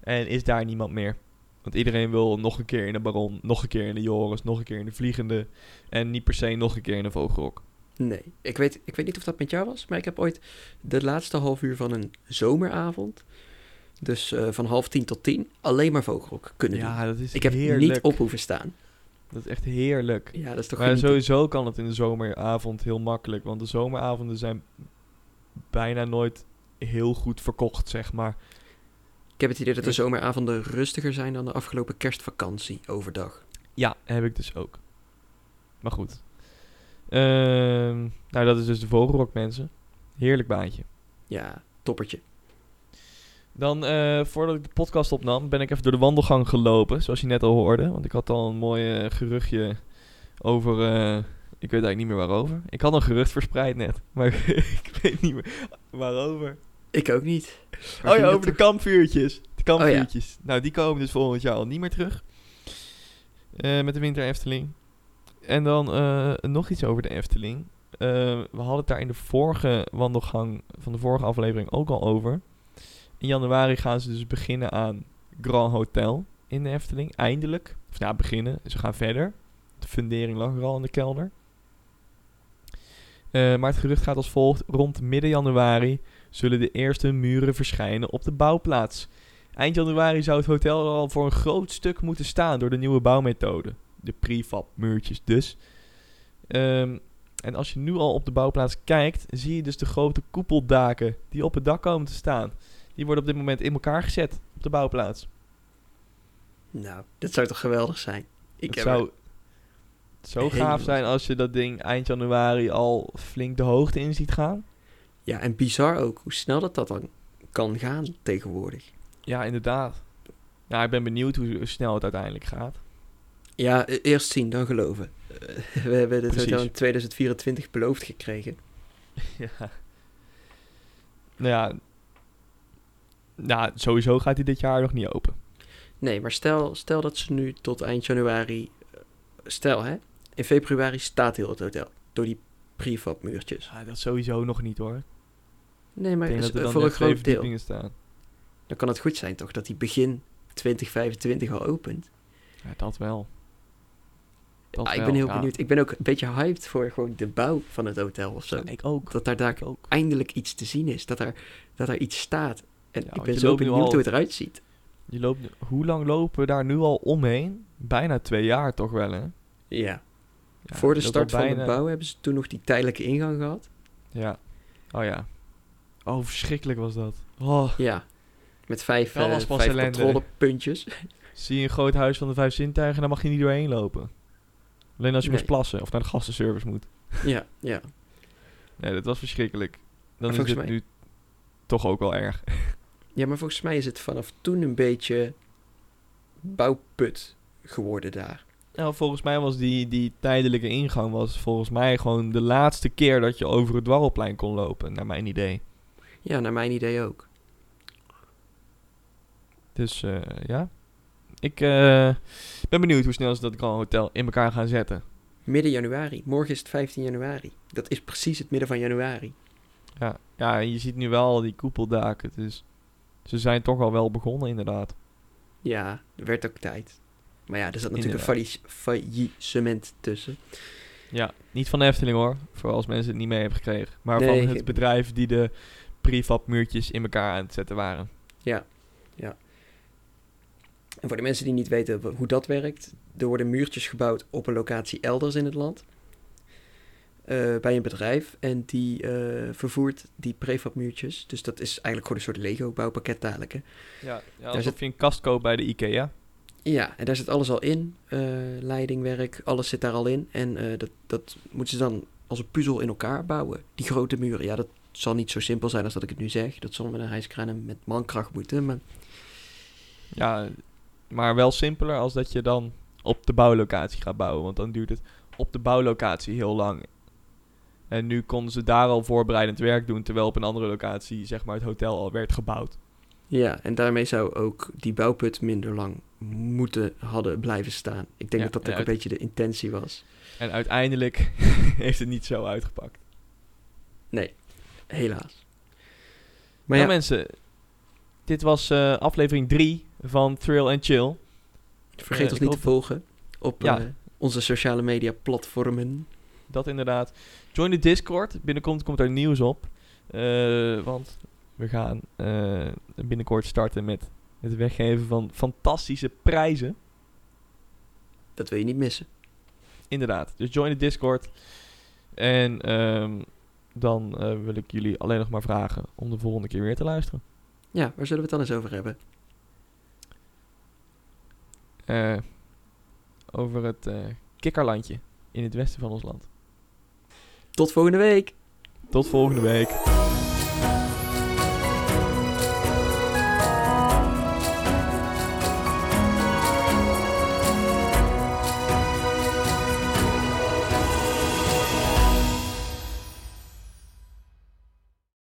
En is daar niemand meer. Want iedereen wil nog een keer in de Baron, nog een keer in de Joris, nog een keer in de Vliegende. En niet per se nog een keer in de Vogelrok. Nee, ik weet, ik weet niet of dat met jou was, maar ik heb ooit de laatste half uur van een zomeravond, dus eh, van half tien tot tien, alleen maar vogelrok kunnen doen. Ja, dat is Ik heb heerlijk. niet op hoeven staan. Dat is echt heerlijk. Ja, dat is toch Maar sowieso kan het in de zomeravond heel makkelijk. Want de zomeravonden zijn bijna nooit heel goed verkocht, zeg maar. Ik heb het idee dat de zomeravonden rustiger zijn dan de afgelopen kerstvakantie overdag. Ja, heb ik dus ook. Maar goed. Ehm, nou, dat is dus de Vogelrok, mensen. Heerlijk baantje. Ja, toppertje. Dan, eh, voordat ik de podcast opnam, ben ik even door de wandelgang gelopen. Zoals je net al hoorde. Want ik had al een mooi eh, geruchtje over... eh, ik weet eigenlijk niet meer waarover. Ik had een gerucht verspreid net. Maar ik weet niet meer waarover. Ik ook niet. Oh ja, over de kampvuurtjes. De kampvuurtjes. Nou, die komen dus volgend jaar al niet meer terug. Eh, met de Winter Efteling. En dan eh, nog iets over de Efteling. Eh, we hadden het daar in de vorige wandelgang van de vorige aflevering ook al over. In januari gaan ze dus beginnen aan Grand Hotel in de Efteling. Eindelijk. Of nou, beginnen. Ze gaan verder. De fundering lag er al in de kelder. Maar het gerucht gaat als volgt. Rond midden januari zullen de eerste muren verschijnen op de bouwplaats. Eind januari zou het hotel al voor een groot stuk moeten staan door de nieuwe bouwmethode. De prefab muurtjes dus. Ehm, en als je nu al op de bouwplaats kijkt, zie je dus de grote koepeldaken die op het dak komen te staan. Die worden op dit moment in elkaar gezet op de bouwplaats. Nou, dat zou toch geweldig zijn. Ik heb zou zo gaaf zijn als je dat ding eind januari al flink de hoogte in ziet gaan. Ja, en bizar ook hoe snel dat, dat dan kan gaan tegenwoordig. Ja, inderdaad. Nou, ik ben benieuwd hoe snel het uiteindelijk gaat. Ja, e- eerst zien, dan geloven. We hebben dit hotel in 2024 beloofd gekregen. Ja. Nou ja. Nou, sowieso gaat hij dit jaar nog niet open. Nee, maar stel, stel dat ze nu tot eind januari... eh, Stel, hè. In februari staat heel het hotel. Door die prefab muurtjes. Ja, dat sowieso nog niet hoor. Nee, maar is- voor een groot deel. staan. Dan kan het goed zijn toch dat die begin 2025 al opent. Ja, dat wel. Dat Ah, ik ben heel ja. benieuwd. Ik ben ook een beetje hyped voor gewoon de bouw van het hotel of zo. Ja, ik ook. Dat daar, daar ook. eindelijk iets te zien is. Dat er, dat er iets staat. En Ja, ik ben zo benieuwd al- hoe het eruit ziet. Je loopt, hoe lang lopen we daar nu al omheen? Bijna twee jaar toch wel, hè? Ja. Ja, Voor de start van de bouw hebben ze toen nog die tijdelijke ingang gehad. Ja. Oh ja. Oh, verschrikkelijk was dat. Oh, Ja. Met vijf, Dat eh, was pas vijf controlepuntjes. zie je een groot huis van de vijf zintuigen, dan mag je niet doorheen lopen. Alleen als je Nee. moest plassen of naar de gastenservice moet. ja, ja. Nee, dat was verschrikkelijk. Dan Maar is het mij- nu toch ook wel erg. Ja, maar volgens mij is het vanaf toen een beetje bouwput geworden daar. Nou, volgens mij was die, die tijdelijke ingang was volgens mij gewoon de laatste keer dat je over het dwarrelplein kon lopen, naar mijn idee. Ja, naar mijn idee ook. Dus eh, ja. Ik eh, ben benieuwd hoe snel ze dat Grand Hotel in elkaar gaan zetten. Midden januari. Morgen is het 15 januari. Dat is precies het midden van januari. Ja, ja, en je ziet nu wel die koepeldaken. Dus ze zijn toch al wel begonnen, inderdaad. Ja, er werd ook tijd. Maar ja, er zat natuurlijk een faillissement tussen. Ja, niet van de Efteling hoor. Voor als mensen het niet mee hebben gekregen. Maar Nee, van het bedrijf die de prefab-muurtjes in elkaar aan het zetten waren. Ja, ja. En voor de mensen die niet weten hoe dat werkt, er worden muurtjes gebouwd op een locatie elders in het land. eh, bij een bedrijf en die eh, vervoert die prefab muurtjes. Dus dat is eigenlijk gewoon een soort Lego bouwpakket dadelijk. Hè? Ja, ja zit- alsof je een kast koopt bij de IKEA. Ja, en daar zit alles al in. eh, leidingwerk, alles zit daar al in. En dat, dat moeten ze dan als een puzzel in elkaar bouwen. Die grote muren, ja, dat zal niet zo simpel zijn als dat ik het nu zeg. Dat zal met een hijskraan en met mankracht moeten. Maar Ja, maar wel simpeler als dat je dan op de bouwlocatie gaat bouwen. Want dan duurt het op de bouwlocatie heel lang. En nu konden ze daar al voorbereidend werk doen, terwijl op een andere locatie, zeg maar, het hotel al werd gebouwd. Ja, en daarmee zou ook die bouwput minder lang moeten hadden blijven staan. Ik denk Ja, dat dat ook uit- een beetje de intentie was. En uiteindelijk heeft het niet zo uitgepakt. Nee, helaas. Maar Maar ja, mensen, dit was eh, aflevering 3 van Thrill and Chill. vergeet eh, ons niet te volgen op Ja. eh, onze sociale media platformen. Dat inderdaad. Join de Discord. Binnenkort komt er nieuws op. Want we gaan binnenkort starten met het weggeven van fantastische prijzen. Dat wil je niet missen. Inderdaad. Dus join de Discord. En ehm, dan eh, wil ik jullie alleen nog maar vragen om de volgende keer weer te luisteren. Ja, waar zullen we het dan eens over hebben? Eh, over het eh, kikkerlandje in het westen van ons land. Tot volgende week! Tot volgende week.